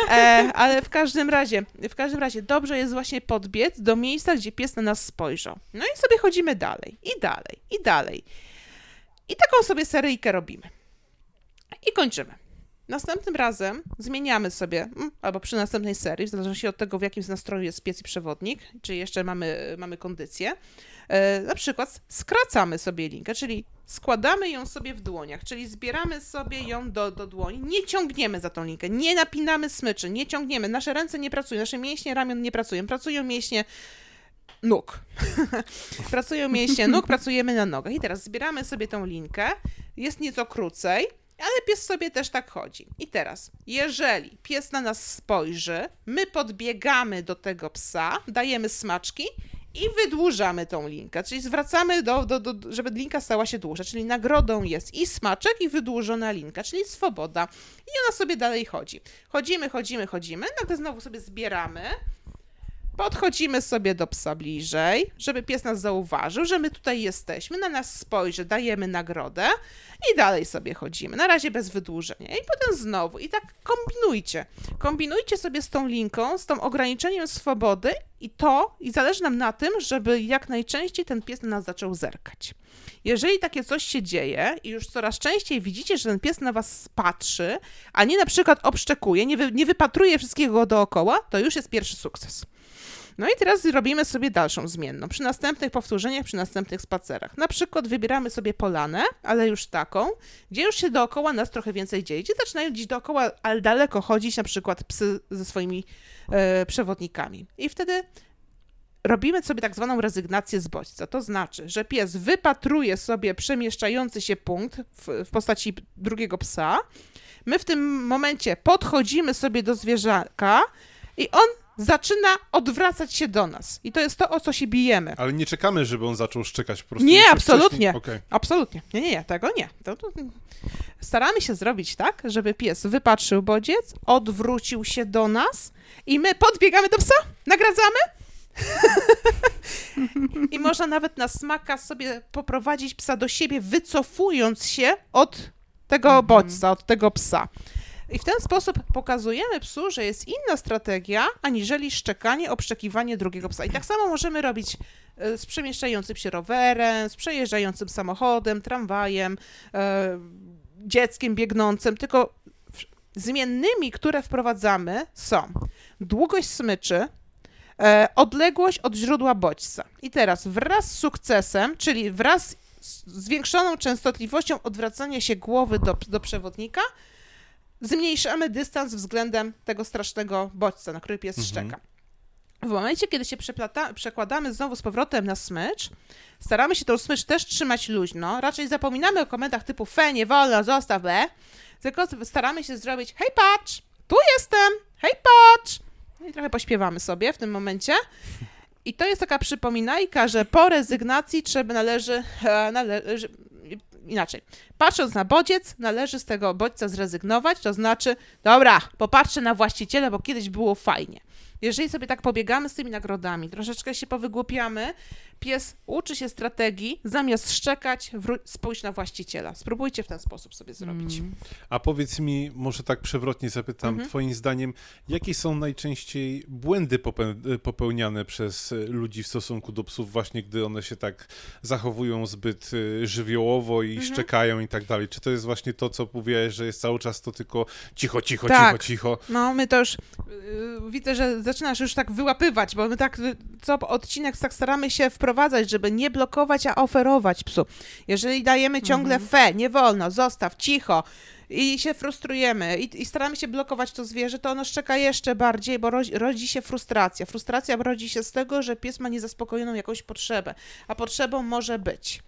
E, ale w każdym razie, w każdym razie dobrze jest właśnie podbiec do miejsca, gdzie pies na nas spojrzał. No i sobie chodzimy dalej, i dalej, i dalej. I taką sobie seryjkę robimy. I kończymy. Następnym razem zmieniamy sobie, mm, albo przy następnej serii, w zależności od tego, w jakim nastroju jest pies i przewodnik, czy jeszcze mamy, mamy kondycję, e, na przykład skracamy sobie linkę, czyli składamy ją sobie w dłoniach, czyli zbieramy sobie ją do, do dłoni, nie ciągniemy za tą linkę, nie napinamy smyczy, nie ciągniemy, nasze ręce nie pracują, nasze mięśnie ramion nie pracują, pracują mięśnie nóg. pracują mięśnie nóg, pracujemy na nogach. I teraz zbieramy sobie tą linkę, jest nieco krócej, ale pies sobie też tak chodzi. I teraz, jeżeli pies na nas spojrzy, my podbiegamy do tego psa, dajemy smaczki i wydłużamy tą linkę, czyli zwracamy do, do, do, żeby linka stała się dłuższa, czyli nagrodą jest i smaczek, i wydłużona linka, czyli swoboda. I ona sobie dalej chodzi. Chodzimy, chodzimy, chodzimy, nagle znowu sobie zbieramy, podchodzimy sobie do psa bliżej, żeby pies nas zauważył, że my tutaj jesteśmy, na nas spojrzy, dajemy nagrodę i dalej sobie chodzimy. Na razie bez wydłużenia. I potem znowu. I tak kombinujcie. Kombinujcie sobie z tą linką, z tą ograniczeniem swobody i to, i zależy nam na tym, żeby jak najczęściej ten pies na nas zaczął zerkać. Jeżeli takie coś się dzieje i już coraz częściej widzicie, że ten pies na was patrzy, a nie na przykład obszczekuje, nie, wy, nie wypatruje wszystkiego dookoła, to już jest pierwszy sukces. No i teraz robimy sobie dalszą zmienną. Przy następnych powtórzeniach, przy następnych spacerach. Na przykład wybieramy sobie polanę, ale już taką, gdzie już się dookoła nas trochę więcej dzieje. Gdzie zaczynają gdzieś dookoła, ale daleko chodzić na przykład psy ze swoimi e, przewodnikami. I wtedy robimy sobie tak zwaną rezygnację z bodźca. To znaczy, że pies wypatruje sobie przemieszczający się punkt w, w postaci drugiego psa. My w tym momencie podchodzimy sobie do zwierzaka i on zaczyna odwracać się do nas. I to jest to, o co się bijemy. Ale nie czekamy, żeby on zaczął szczekać po prostu. Nie, absolutnie. okej. Absolutnie. Nie, nie, nie, tego nie. To, to... Staramy się zrobić tak, żeby pies wypatrzył bodziec, odwrócił się do nas i my podbiegamy do psa, nagradzamy. I można nawet na smaka sobie poprowadzić psa do siebie, wycofując się od tego bodźca, od tego psa. I w ten sposób pokazujemy psu, że jest inna strategia, aniżeli szczekanie, obszczekiwanie drugiego psa. I tak samo możemy robić e, z przemieszczającym się rowerem, z przejeżdżającym samochodem, tramwajem, e, dzieckiem biegnącym, tylko zmiennymi, które wprowadzamy są długość smyczy, e, odległość od źródła bodźca. I teraz wraz z sukcesem, czyli wraz z zwiększoną częstotliwością odwracania się głowy do, do przewodnika, zmniejszamy dystans względem tego strasznego bodźca, na który pies Mhm. szczeka. W momencie, kiedy się przekładamy znowu z powrotem na smycz, staramy się tą smycz też trzymać luźno. Raczej zapominamy o komendach typu fe, nie wolno, zostaw B, tylko staramy się zrobić hej patrz, tu jestem, hej patrz. No i trochę pośpiewamy sobie w tym momencie. I to jest taka przypominajka, że po rezygnacji trzeba należy, e, należy inaczej. Patrząc na bodziec, należy z tego bodźca zrezygnować, to znaczy, dobra, popatrzę na właściciela, bo kiedyś było fajnie. Jeżeli sobie tak pobiegamy z tymi nagrodami, troszeczkę się powygłupiamy, pies uczy się strategii, zamiast szczekać, wró- spójrz na właściciela. Spróbujcie w ten sposób sobie zrobić. A powiedz mi, może tak przewrotnie zapytam, Mhm. twoim zdaniem, jakie są najczęściej błędy pope- popełniane przez e, ludzi w stosunku do psów, właśnie gdy one się tak zachowują zbyt e, żywiołowo i Mhm. szczekają i tak dalej? Czy to jest właśnie to, co mówiłeś, że jest cały czas to tylko cicho, cicho, Tak. cicho, cicho? No, my to już yy, widzę, że zaczynasz już tak wyłapywać, bo my tak co odcinek tak staramy się wprowadzać, żeby nie blokować, a oferować psu. Jeżeli dajemy ciągle fe, nie wolno, zostaw, cicho i się frustrujemy i, i staramy się blokować to zwierzę, to ono szczeka jeszcze bardziej, bo rodzi, rodzi się frustracja. Frustracja rodzi się z tego, że pies ma niezaspokojoną jakąś potrzebę, a potrzebą może być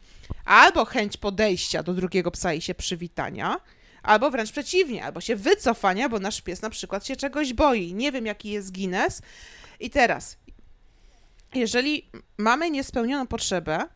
albo chęć podejścia do drugiego psa i się przywitania, albo wręcz przeciwnie, albo się wycofania, bo nasz pies na przykład się czegoś boi. Nie wiem, jaki jest Guinness. I teraz, jeżeli mamy niespełnioną potrzebę,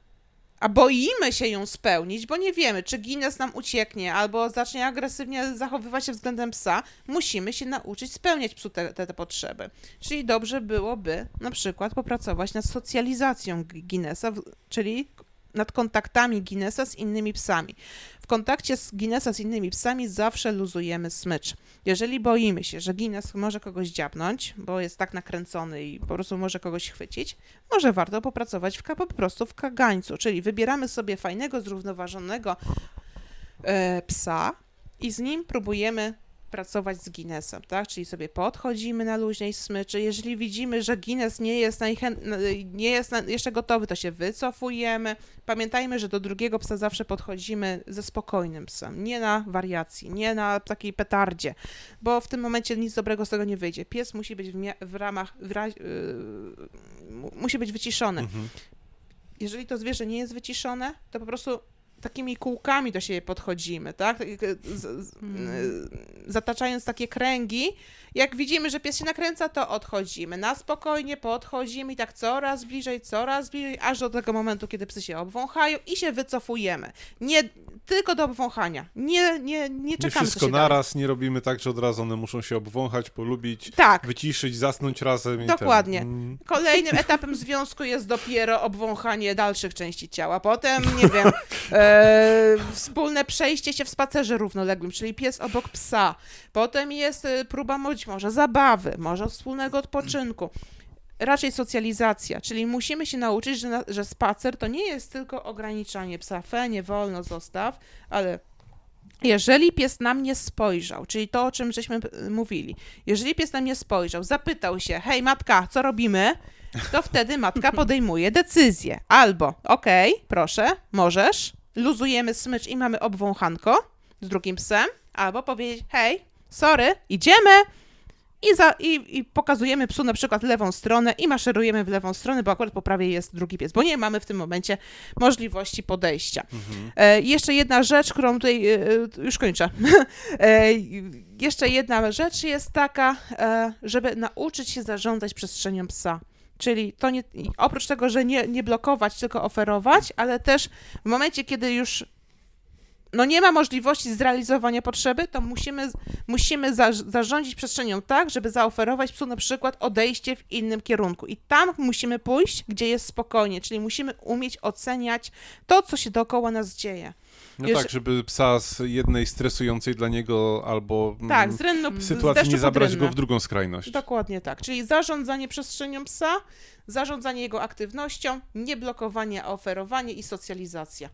a boimy się ją spełnić, bo nie wiemy, czy Guinness nam ucieknie, albo zacznie agresywnie zachowywać się względem psa, musimy się nauczyć spełniać psu te, te, te potrzeby. Czyli dobrze byłoby na przykład popracować nad socjalizacją Gu- Guinnessa, czyli nad kontaktami Guinnessa z innymi psami. W kontakcie z Guinnessa z innymi psami zawsze luzujemy smycz. Jeżeli boimy się, że Guinness może kogoś dziabnąć, bo jest tak nakręcony i po prostu może kogoś chwycić, może warto popracować w, po prostu w kagańcu, czyli wybieramy sobie fajnego, zrównoważonego e, psa i z nim próbujemy pracować z Guinnessem, tak? Czyli sobie podchodzimy na luźnej smyczy. Jeżeli widzimy, że Guinness nie jest, nie jest jeszcze gotowy, to się wycofujemy. Pamiętajmy, że do drugiego psa zawsze podchodzimy ze spokojnym psem, nie na wariacji, nie na takiej petardzie, bo w tym momencie nic dobrego z tego nie wyjdzie. Pies musi być w, w ramach, w yy, mu- musi być wyciszony. Mhm. Jeżeli to zwierzę nie jest wyciszone, to po prostu takimi kółkami do siebie podchodzimy, tak? Tak jak, Z, z, Mhm. y, zataczając takie kręgi. Jak widzimy, że pies się nakręca, to odchodzimy. Na spokojnie podchodzimy i tak coraz bliżej, coraz bliżej, aż do tego momentu, kiedy psy się obwąchają i się wycofujemy. Nie tylko do obwąchania. Nie, nie, nie Nie czekamy, co wszystko się da. naraz, nie robimy tak, że od razu one muszą się obwąchać, polubić, Tak. wyciszyć, zasnąć razem. i Dokładnie. Ten. Mm. Kolejnym etapem związku jest dopiero obwąchanie dalszych części ciała. Potem, nie wiem, e, wspólne przejście się w spacerze równoległym, czyli pies obok psa. Potem jest e, próba być może zabawy, może wspólnego odpoczynku. Raczej socjalizacja, czyli musimy się nauczyć, że, że spacer to nie jest tylko ograniczanie psa. Fe, nie wolno, zostaw, ale jeżeli pies na mnie spojrzał, czyli to, o czym żeśmy y, mówili, jeżeli pies na mnie spojrzał, zapytał się, hej matka, co robimy? To wtedy matka podejmuje decyzję. Albo, okej, proszę, możesz, luzujemy smycz i mamy obwąchanko z drugim psem, albo powiedzieć, hej, sorry, idziemy. i, za, i, i pokazujemy psu na przykład lewą stronę i maszerujemy w lewą stronę, bo akurat po prawej jest drugi pies, bo nie mamy w tym momencie możliwości podejścia. E, jeszcze jedna rzecz, którą tutaj e, już kończę. e, jeszcze jedna rzecz jest taka, e, żeby nauczyć się zarządzać przestrzenią psa. Czyli to nie, oprócz tego, że nie, nie blokować, tylko oferować, ale też w momencie, kiedy już no nie ma możliwości zrealizowania potrzeby, to musimy, musimy za, zarządzić przestrzenią tak, żeby zaoferować psu na przykład odejście w innym kierunku. I tam musimy pójść, gdzie jest spokojnie, czyli musimy umieć oceniać to, co się dookoła nas dzieje. No tak, żeby psa z jednej stresującej dla niego albo tak, mm, z rynnu, sytuacji z nie zabrać go w drugą skrajność. Dokładnie tak, czyli zarządzanie przestrzenią psa, zarządzanie jego aktywnością, nieblokowanie, a oferowanie i socjalizacja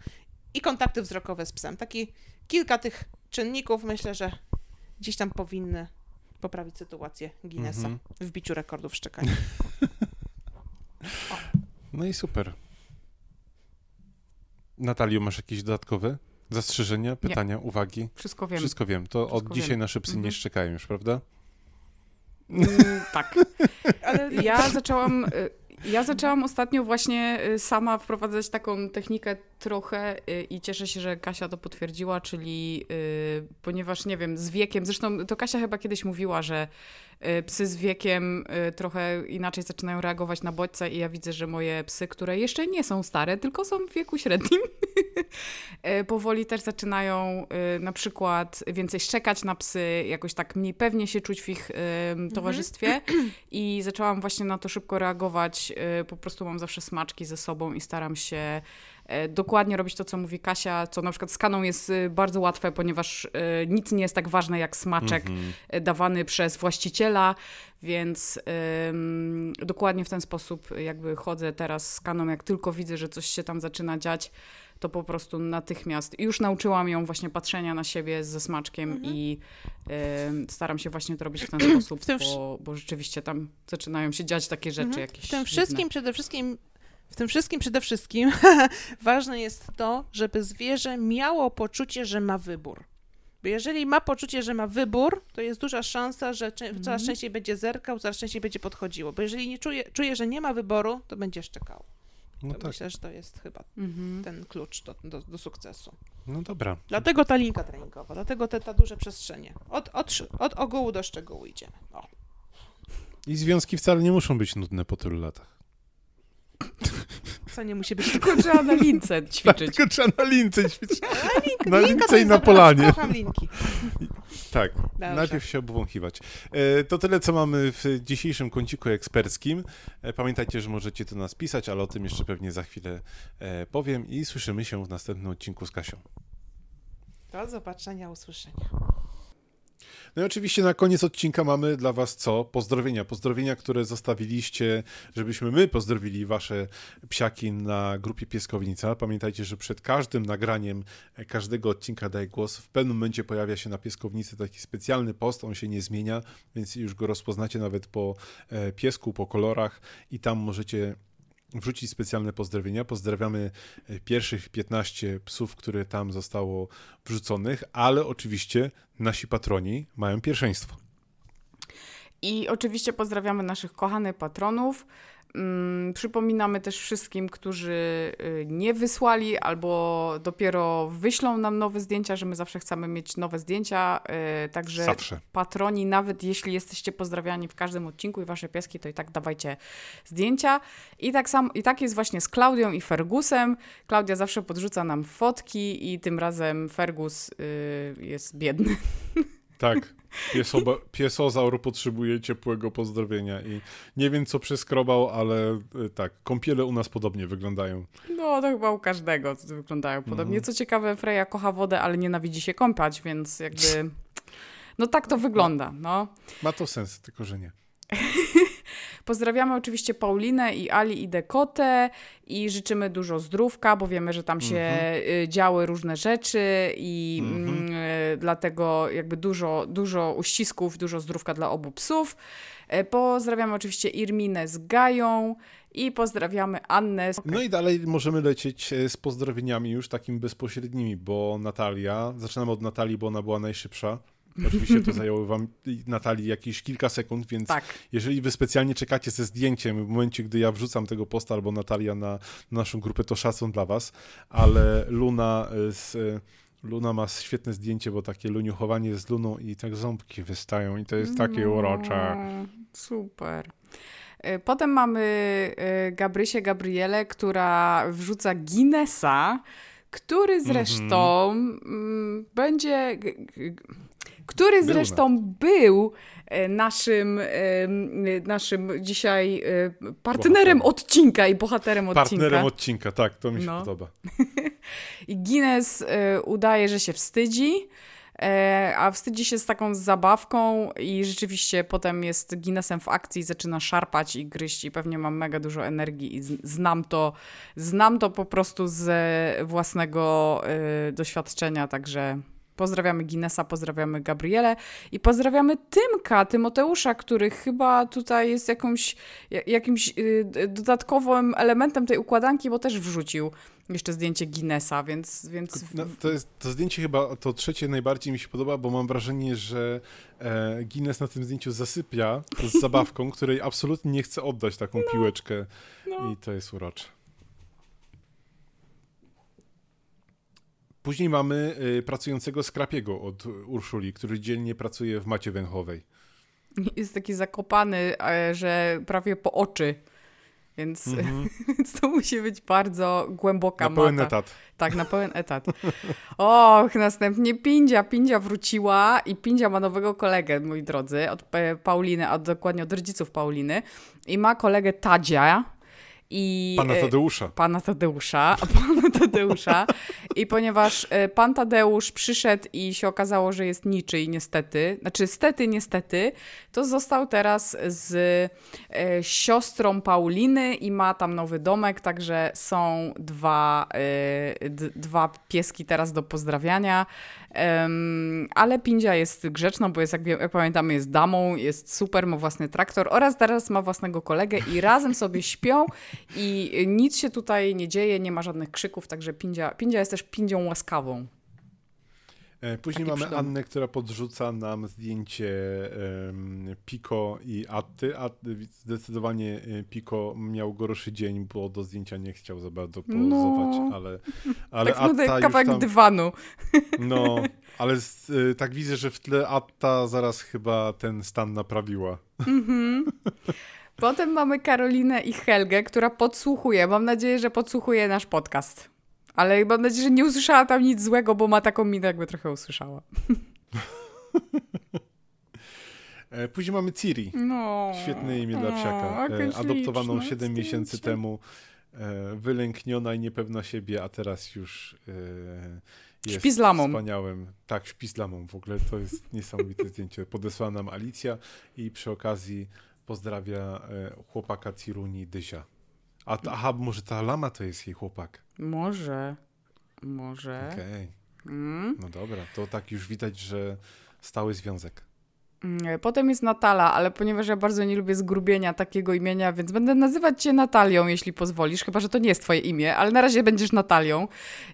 i kontakty wzrokowe z psem. Taki kilka tych czynników myślę, że gdzieś tam powinny poprawić sytuację Guinnessa mm -hmm. w biciu rekordów szczekania. no i super. Natalio, masz jakieś dodatkowe zastrzeżenia, pytania, Nie. uwagi? Wszystko wiem. Wszystko wiem. To Wszystko od dzisiaj wiem. nasze psy Mhm. nie szczekają już, prawda? Mm, tak. Ale Ja zaczęłam, y, ja zaczęłam ostatnio właśnie y, sama wprowadzać taką technikę trochę y, i cieszę się, że Kasia to potwierdziła, czyli y, ponieważ nie wiem, z wiekiem, zresztą to Kasia chyba kiedyś mówiła, że y, psy z wiekiem trochę inaczej zaczynają reagować na bodźce i ja widzę, że moje psy, które jeszcze nie są stare, tylko są w wieku średnim, powoli też zaczynają na przykład więcej szczekać na psy, jakoś tak mniej pewnie się czuć w ich y, towarzystwie i zaczęłam właśnie na to szybko reagować. Po prostu mam zawsze smaczki ze sobą i staram się dokładnie robić to, co mówi Kasia, co na przykład z kaną jest y, bardzo łatwe, ponieważ y, nic nie jest tak ważne jak smaczek Mhm. y, dawany przez właściciela, więc ym, dokładnie w ten sposób jakby chodzę teraz z kaną, jak tylko widzę, że coś się tam zaczyna dziać, to po prostu natychmiast. Już nauczyłam ją właśnie patrzenia na siebie ze smaczkiem i ym, staram się właśnie to robić w ten sposób, W bo, bo rzeczywiście tam zaczynają się dziać takie rzeczy Mhm. jakieś W tym dziwne. wszystkim przede wszystkim w tym wszystkim przede wszystkim ważne jest to, żeby zwierzę miało poczucie, że ma wybór. Bo jeżeli ma poczucie, że ma wybór, to jest duża szansa, że cze- Mhm. coraz częściej będzie zerkał, coraz częściej będzie podchodziło. Bo jeżeli nie czuje, czuje że nie ma wyboru, to będzie szczekał. No To tak, Myślę, że to jest chyba Mhm. ten klucz do, do, do sukcesu. no dobra. Dlatego ta linka treningowa, dlatego te, ta duże przestrzenie. Od, od, od ogółu do szczegółu idziemy. O. I związki wcale nie muszą być nudne po tylu latach. Co nie musi być Tylko trzeba na lince ćwiczyć. Tylko trzeba na lince ćwiczyć. Linka, Na lince to i na dobra, polanie. Linki. Tak, Dobrze. najpierw się obwąchiwać. E, to tyle, co mamy w dzisiejszym kąciku eksperckim. E, pamiętajcie, że możecie do nas pisać, ale o tym jeszcze pewnie za chwilę e, powiem i słyszymy się w następnym odcinku z Kasią. Do zobaczenia, usłyszenia. No i oczywiście na koniec odcinka mamy dla Was co? Pozdrowienia. Pozdrowienia, które zostawiliście, żebyśmy my pozdrowili Wasze psiaki na grupie Pieskownica. Pamiętajcie, że przed każdym nagraniem każdego odcinka Daj Głos w pewnym momencie pojawia się na Pieskownicy taki specjalny post, on się nie zmienia, więc już go rozpoznacie nawet po e, piesku, po kolorach i tam możecie wrzucić specjalne pozdrowienia. Pozdrawiamy e, pierwszych 15 psów, które tam zostało wrzuconych, ale oczywiście nasi patroni mają pierwszeństwo. I oczywiście pozdrawiamy naszych kochanych patronów. Mm, przypominamy też wszystkim, którzy y, nie wysłali albo dopiero wyślą nam nowe zdjęcia, że my zawsze chcemy mieć nowe zdjęcia. y, Także Zawsze. patroni, nawet jeśli jesteście pozdrawiani w każdym odcinku i wasze pieski, to i tak dawajcie zdjęcia. I tak, sam, I tak jest właśnie z Klaudią i Fergusem. Klaudia zawsze podrzuca nam fotki i tym razem Fergus y, jest biedny. Tak. Piesoba, piesozaur potrzebuje ciepłego pozdrowienia i nie wiem, co przeskrobał, ale y, tak, kąpiele u nas podobnie wyglądają. No, to chyba u każdego wyglądają podobnie. Co ciekawe, Freja kocha wodę, ale nienawidzi się kąpać, więc jakby... No tak to wygląda, no. Ma to sens, tylko że nie. Pozdrawiamy oczywiście Paulinę i Ali i Dekotę i życzymy dużo zdrówka, bo wiemy, że tam się y, działy różne rzeczy i mm, y, dlatego jakby dużo, dużo uścisków, dużo zdrówka dla obu psów. E, Pozdrawiamy oczywiście Irminę z Gają i pozdrawiamy Annę. z- No i dalej możemy lecieć e, z pozdrowieniami już takimi bezpośrednimi, bo Natalia, zaczynamy od Natalii, bo ona była najszybsza. Oczywiście to zajęło wam, Natalii, jakieś kilka sekund, więc Tak. jeżeli wy specjalnie czekacie ze zdjęciem w momencie, gdy ja wrzucam tego posta albo Natalia na naszą grupę, to szacun dla was, ale Luna y, z... y, Luna ma świetne zdjęcie, bo takie luniuchowanie z Luną i tak ząbki wystają i to jest takie No, urocze. Super. Y, Potem mamy Gabrysię Gabrielę, która wrzuca Guinnessa, który zresztą mm, będzie. Który zresztą był e, naszym, em, naszym dzisiaj e, partnerem odcinka i bohaterem odcinka. Partnerem odcinka, tak, to mi się No. podoba. I Guinness e, udaje, że się wstydzi, e, a wstydzi się z taką zabawką i rzeczywiście potem jest Guinnessem w akcji, zaczyna szarpać i gryźć i pewnie mam mega dużo energii i z- znam to, znam to po prostu ze własnego e, doświadczenia, także pozdrawiamy Guinnessa, pozdrawiamy Gabrielę i pozdrawiamy Tymka, Tymoteusza, który chyba tutaj jest jakąś, ja- jakimś y, dodatkowym elementem tej układanki, bo też wrzucił jeszcze zdjęcie Guinnessa, więc... więc No, to, jest, to zdjęcie chyba, to trzecie najbardziej mi się podoba, bo mam wrażenie, że e, Guinness na tym zdjęciu zasypia z zabawką, której absolutnie nie chce oddać taką piłeczkę no. i to jest urocze. Później mamy y, pracującego skrapiego od Urszuli, który dzielnie pracuje w macie węchowej. Jest taki zakopany, e, że prawie po oczy, więc, więc to musi być bardzo głęboka Na pełen mata. etat. Tak, na pełen etat. Och, następnie Pindzia. Pindzia wróciła i Pindzia ma nowego kolegę, moi drodzy, od Pauliny, a dokładnie od rodziców Pauliny. I ma kolegę Tadzia. I, Pana e, Tadeusza. pana Tadeusza, pana Tadeusza. I ponieważ e, pan Tadeusz przyszedł i się okazało, że jest niczyj, niestety, znaczy stety, niestety, to został teraz z e, siostrą Pauliny i ma tam nowy domek, także są dwa, e, d- dwa pieski teraz do pozdrawiania. Em, ale Pindzia jest grzeczną, bo jest, jak, jak pamiętamy, jest damą, jest super, ma własny traktor oraz teraz ma własnego kolegę i razem sobie śpią i nic się tutaj nie dzieje, nie ma żadnych krzyków, także Pindzia, Pindzia jest też Pindzią łaskawą. E, Później Taki mamy przydomny. Annę, która podrzuca nam zdjęcie em, Piko i Atty. A zdecydowanie e, Piko miał gorszy dzień, bo do zdjęcia nie chciał za bardzo pozować, No. ale, ale tak Atta kawałek tam, dywanu. No, ale z, y, tak widzę, że w tle Atta zaraz chyba ten stan naprawiła. Potem mamy Karolinę i Helgę, która podsłuchuje. Mam nadzieję, że podsłuchuje nasz podcast. Ale mam nadzieję, że nie usłyszała tam nic złego, bo ma taką minę, jakby trochę usłyszała. E, Później mamy Ciri. No. Świetne imię dla psiaka. E, Adoptowaną śliczne 7 miesięcy temu. e, Wylękniona i niepewna siebie, a teraz już jest Śpi z lamą. wspaniałym. Tak, śpi z lamą. W ogóle to jest niesamowite zdjęcie. Podesłała nam Alicja i przy okazji pozdrawia chłopaka Ciruni Dyzia. A, t- aha, może ta lama to jest jej chłopak. Może. Może. Okej, Mm. no dobra. To tak już widać, że stały związek. Mm, Potem jest Natala, ale ponieważ ja bardzo nie lubię zgrubienia takiego imienia, więc będę nazywać cię Natalią, jeśli pozwolisz, chyba że to nie jest twoje imię, ale na razie będziesz Natalią.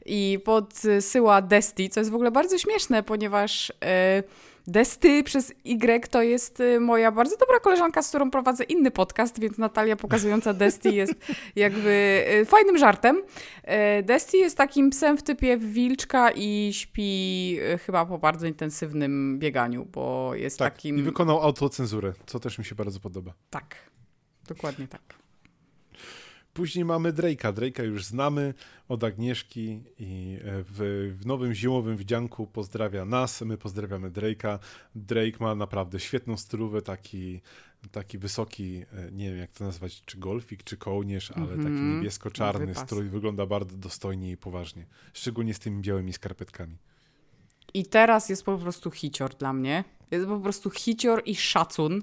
I podsyła Desti, co jest w ogóle bardzo śmieszne, ponieważ e, Desty przez Y to jest e, moja bardzo dobra koleżanka, z którą prowadzę inny podcast, więc Natalia pokazująca Desti jest jakby e, fajnym żartem. E, Desti jest takim psem w typie wilczka i śpi chyba po bardzo intensywnym bieganiu, bo jest Tak, takim... i wykonał autocenzurę, co też mi się bardzo podoba. Tak, dokładnie tak. Później mamy Drake'a. Drake'a już znamy od Agnieszki i e, w, w nowym zimowym wdzianku pozdrawia nas, my pozdrawiamy Drake'a. Drake ma naprawdę świetną stylówę, taki, taki wysoki, e, nie wiem jak to nazwać, czy golfik, czy kołnierz, ale taki Mhm. niebiesko-czarny strój, wygląda bardzo dostojnie i poważnie. Szczególnie z tymi białymi skarpetkami. I teraz jest po prostu hicior dla mnie. Jest po prostu hicior i szacun.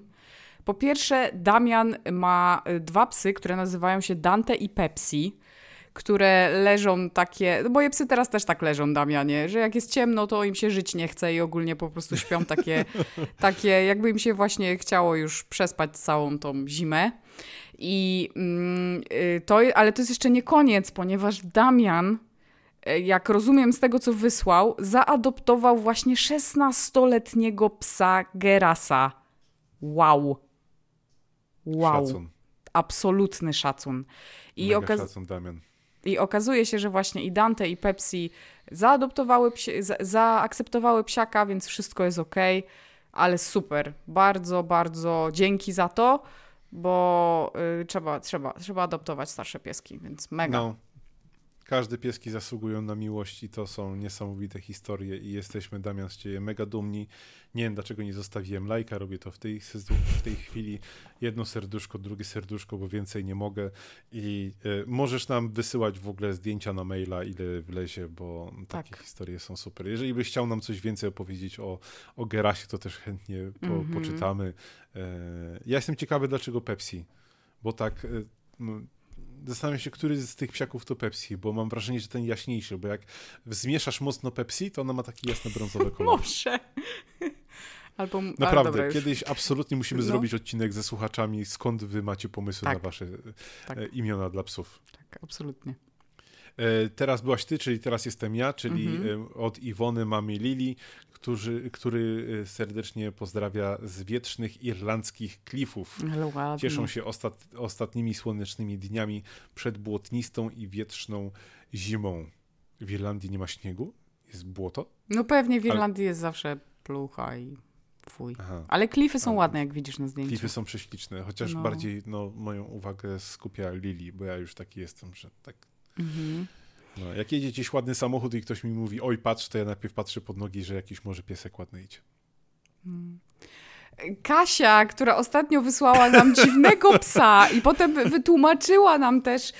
Po pierwsze, Damian ma y, dwa psy, które nazywają się Dante i Pepsi, które leżą takie. No moje psy teraz też tak leżą, Damianie, że jak jest ciemno, to im się żyć nie chce i ogólnie po prostu śpią takie, takie jakby im się właśnie chciało już przespać całą tą zimę. I mm, y, to, ale to jest jeszcze nie koniec, ponieważ Damian e, jak rozumiem z tego, co wysłał, zaadoptował właśnie 16-letniego psa Gerasa. Wow. Wow. Szacun. Absolutny szacun. I, Mega szacun, Damian. I okazuje się, że właśnie i Dante, i Pepsi zaadoptowały, psie, za, zaakceptowały psiaka, więc wszystko jest ok. Ale super. Bardzo, bardzo dzięki za to, bo y, trzeba, trzeba, trzeba adoptować starsze pieski, więc mega. No. Każde pieski zasługują na miłość i to są niesamowite historie i jesteśmy, Damian, z Ciebie mega dumni. Nie wiem, dlaczego nie zostawiłem lajka, robię to w tej, w tej chwili. Jedno serduszko, drugie serduszko, bo więcej nie mogę. I y, możesz nam wysyłać w ogóle zdjęcia na maila, ile wlezie, bo takie Tak. historie są super. Jeżeli byś chciał nam coś więcej opowiedzieć o, o Gerasie, to też chętnie po, Mhm. poczytamy. E, ja jestem ciekawy, dlaczego Pepsi, bo tak... y, Zastanawiam się, który z tych psiaków to Pepsi, bo mam wrażenie, że ten jaśniejszy, bo jak zmieszasz mocno Pepsi, to ona ma taki jasny brązowy kolor. Może. Albo, Naprawdę, dobra, kiedyś absolutnie musimy No. zrobić odcinek ze słuchaczami, skąd wy macie pomysły Tak. na wasze Tak. e, imiona dla psów. Tak, absolutnie. E, Teraz byłaś ty, czyli teraz jestem ja, czyli Mhm. e, od Iwony mamy Lili, którzy, który e, serdecznie pozdrawia z wietrznych irlandzkich klifów. Ale ładnie. Cieszą się ostat, ostatnimi słonecznymi dniami przed błotnistą i wietrzną zimą. W Irlandii nie ma śniegu? Jest błoto? No pewnie w Irlandii jest zawsze plucha i fuj. Aha. Ale klify są Ale- ładne, jak widzisz na zdjęciu. Klify są prześliczne, chociaż No. bardziej no, moją uwagę skupia Lili, bo ja już taki jestem, że tak. Mhm. No, jak jedzie gdzieś ładny samochód i ktoś mi mówi, oj patrz, to ja najpierw patrzę pod nogi, że jakiś może piesek ładny idzie. Kasia, która ostatnio wysłała nam dziwnego psa i potem wy- wytłumaczyła nam też,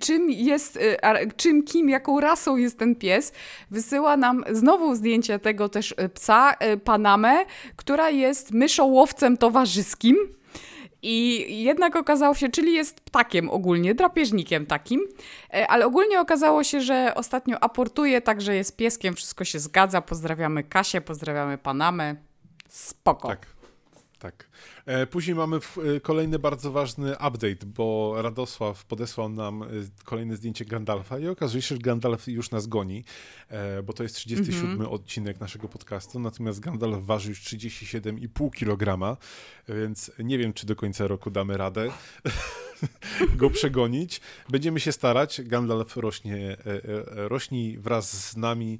czym jest, y, czym, kim, jaką rasą jest ten pies, wysyła nam znowu zdjęcie tego też y, psa, y, Panamę, która jest myszołowcem towarzyskim. I jednak okazało się, czyli jest ptakiem ogólnie, drapieżnikiem takim, e, ale ogólnie okazało się, że ostatnio aportuje, także jest pieskiem, wszystko się zgadza. Pozdrawiamy Kasię, pozdrawiamy Panamę. Spoko. Tak. Tak. E, Później mamy e, kolejny bardzo ważny update, bo Radosław podesłał nam e, kolejne zdjęcie Gandalfa i okazuje się, że Gandalf już nas goni, bo to jest 37 odcinek naszego podcastu, natomiast Gandalf waży już 37,5 kg, więc nie wiem, czy do końca roku damy radę go przegonić. Będziemy się starać. Gandalf rośnie, e, e, rośnij wraz z nami.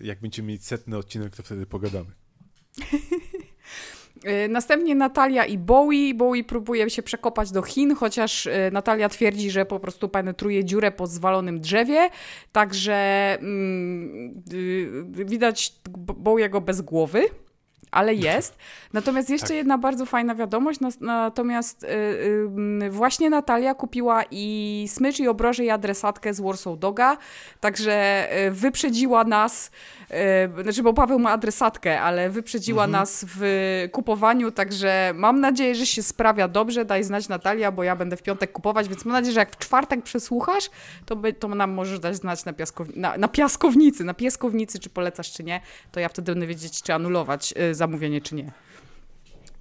Jak będziemy mieć setny odcinek, to wtedy pogadamy. Y, Następnie Natalia i Bowie. Bowie próbuje się przekopać do Chin, chociaż y, Natalia twierdzi, że po prostu penetruje dziurę po zwalonym drzewie. Także mm, y, widać Bowiego bez głowy. Ale jest. Natomiast jeszcze Tak. jedna bardzo fajna wiadomość. Natomiast właśnie Natalia kupiła i smycz, i obroże, i adresatkę z Warsaw Doga. Także wyprzedziła nas, znaczy, bo Paweł ma adresatkę, ale wyprzedziła Mhm. nas w kupowaniu. Także mam nadzieję, że się sprawia dobrze. Daj znać Natalia, bo ja będę w piątek kupować, więc mam nadzieję, że jak w czwartek przesłuchasz, to, by, to nam możesz dać znać na, piaskow, na, na piaskownicy, na piaskownicy, czy polecasz, czy nie. To ja wtedy będę wiedzieć, czy anulować y, zamówienie, czy nie.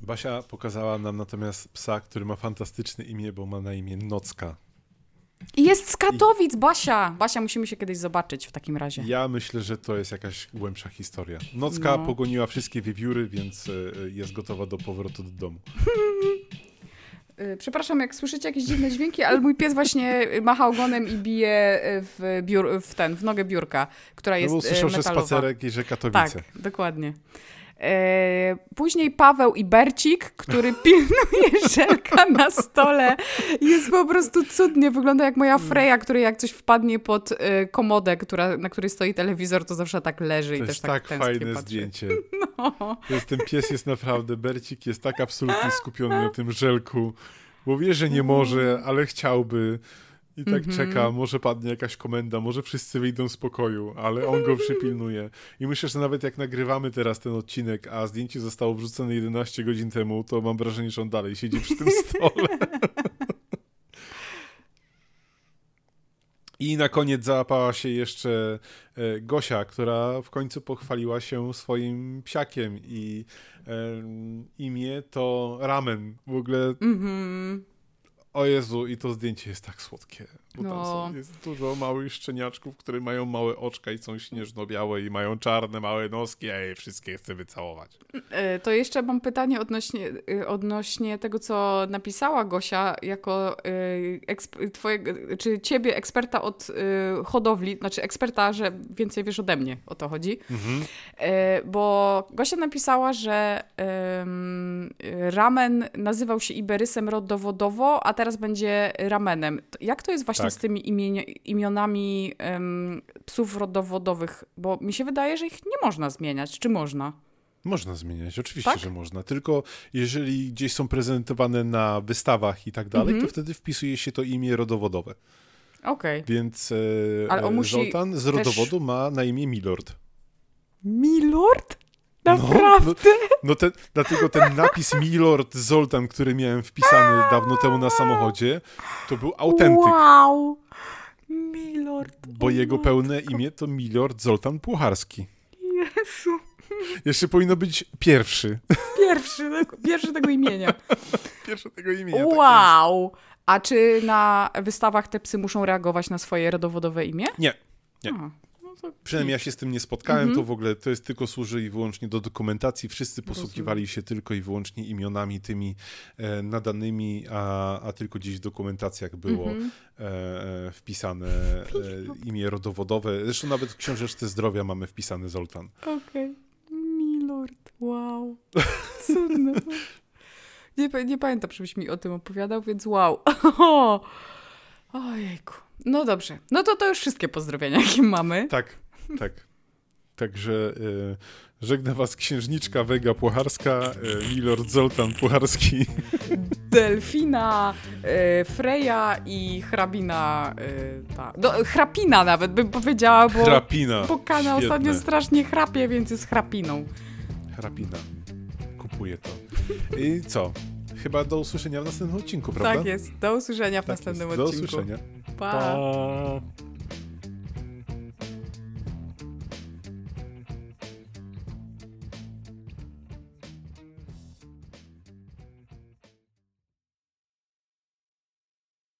Basia pokazała nam natomiast psa, który ma fantastyczne imię, bo ma na imię Nocka. I jest z Katowic, Basia. Basia, musimy się kiedyś zobaczyć w takim razie. Ja myślę, że to jest jakaś głębsza historia. Nocka No. pogoniła wszystkie wiewióry, więc e, jest gotowa do powrotu do domu. Y, Przepraszam, jak słyszycie jakieś dziwne dźwięki, ale mój pies właśnie macha ogonem i bije y, w, biur, w ten, w nogę biurka, która No jest bo y, usłyszał, że metalowa. spacerek i że Tak, Katowice. dokładnie. E, później Paweł i Bercik, który pilnuje żelka na stole. Jest po prostu cudnie. Wygląda jak moja Freja, której jak coś wpadnie pod e, komodę, która, na której stoi telewizor, to zawsze tak leży i To też jest tak, tak fajne patrzy. zdjęcie. No. Ten pies jest naprawdę, Bercik jest tak absolutnie skupiony na tym żelku, bo wie, że nie może, ale chciałby. I tak Mhm. czeka, może padnie jakaś komenda, może wszyscy wyjdą z pokoju, ale on go przypilnuje. I myślę, że nawet jak nagrywamy teraz ten odcinek, a zdjęcie zostało wrzucone 11 godzin temu, to mam wrażenie, że on dalej siedzi przy tym stole. I na koniec załapała się jeszcze e, Gosia, która w końcu pochwaliła się swoim psiakiem i em, imię to Ramen. W ogóle, Mhm. O Jezu, i to zdjęcie jest tak słodkie. Bo tam No. są, jest dużo małych szczeniaczków, które mają małe oczka i są śnieżno-białe i mają czarne, małe noski, a je wszystkie chcę wycałować. E, To jeszcze mam pytanie odnośnie, y, odnośnie tego, co napisała Gosia jako eksp- twojego, czy ciebie eksperta od hodowli, znaczy eksperta, że więcej wiesz ode mnie, o to chodzi. Mhm. E, Bo Gosia napisała, że ramen nazywał się Iberysem rodowodowo, a teraz będzie ramenem. Jak to jest właśnie Tak. z tymi imienia, imionami psów rodowodowych? Bo mi się wydaje, że ich nie można zmieniać. Czy można? Można zmieniać, oczywiście, Tak? że można. Tylko jeżeli gdzieś są prezentowane na wystawach i tak dalej, Mhm. to wtedy wpisuje się to imię rodowodowe. Okej. Więc e, Ale on musi Zoltan z też- rodowodu ma na imię Milord. Milord? No, Naprawdę? No ten, dlatego ten napis Milord Zoltan, który miałem wpisany dawno temu na samochodzie, to był autentyk. Wow! Milord. Bo jego pełne imię to Milord Zoltan Pucharski. Jezu. Jeszcze powinno być pierwszy. Pierwszy, pierwszy tego imienia. Pierwsze tego imienia. tak Wow! A czy na wystawach te psy muszą reagować na swoje rodowodowe imię? Nie. Nie. A, no to Przynajmniej ja się z tym nie spotkałem, Mhm. to w ogóle to jest tylko służy i wyłącznie do dokumentacji. Wszyscy posługiwali się tylko i wyłącznie imionami tymi e, nadanymi, a, a tylko gdzieś w dokumentacjach było Mhm. e, e, wpisane e, imię rodowodowe. Zresztą nawet w książeczce zdrowia mamy wpisany Zoltan. Okej. Milord. Wow. Cudne. Nie, nie pamiętam, żebyś mi o tym opowiadał, więc wow. Ojejku. No dobrze. No to to już wszystkie pozdrowienia, jakie mamy. Tak, tak. Także e, żegna was księżniczka Wega Pucharska, e, Milord Zoltan Pucharski. Delfina, e, Freja i hrabina. E, ta, no, chrapina nawet bym powiedziała, bo, Hrapina. bo Kana ostatnio strasznie chrapie, więc jest chrapiną. Hrabina. Kupuję to. I co? Chyba do usłyszenia w następnym odcinku, prawda? Tak jest. Do usłyszenia w Tak następnym jest. Do odcinku. usłyszenia. Pa. pa.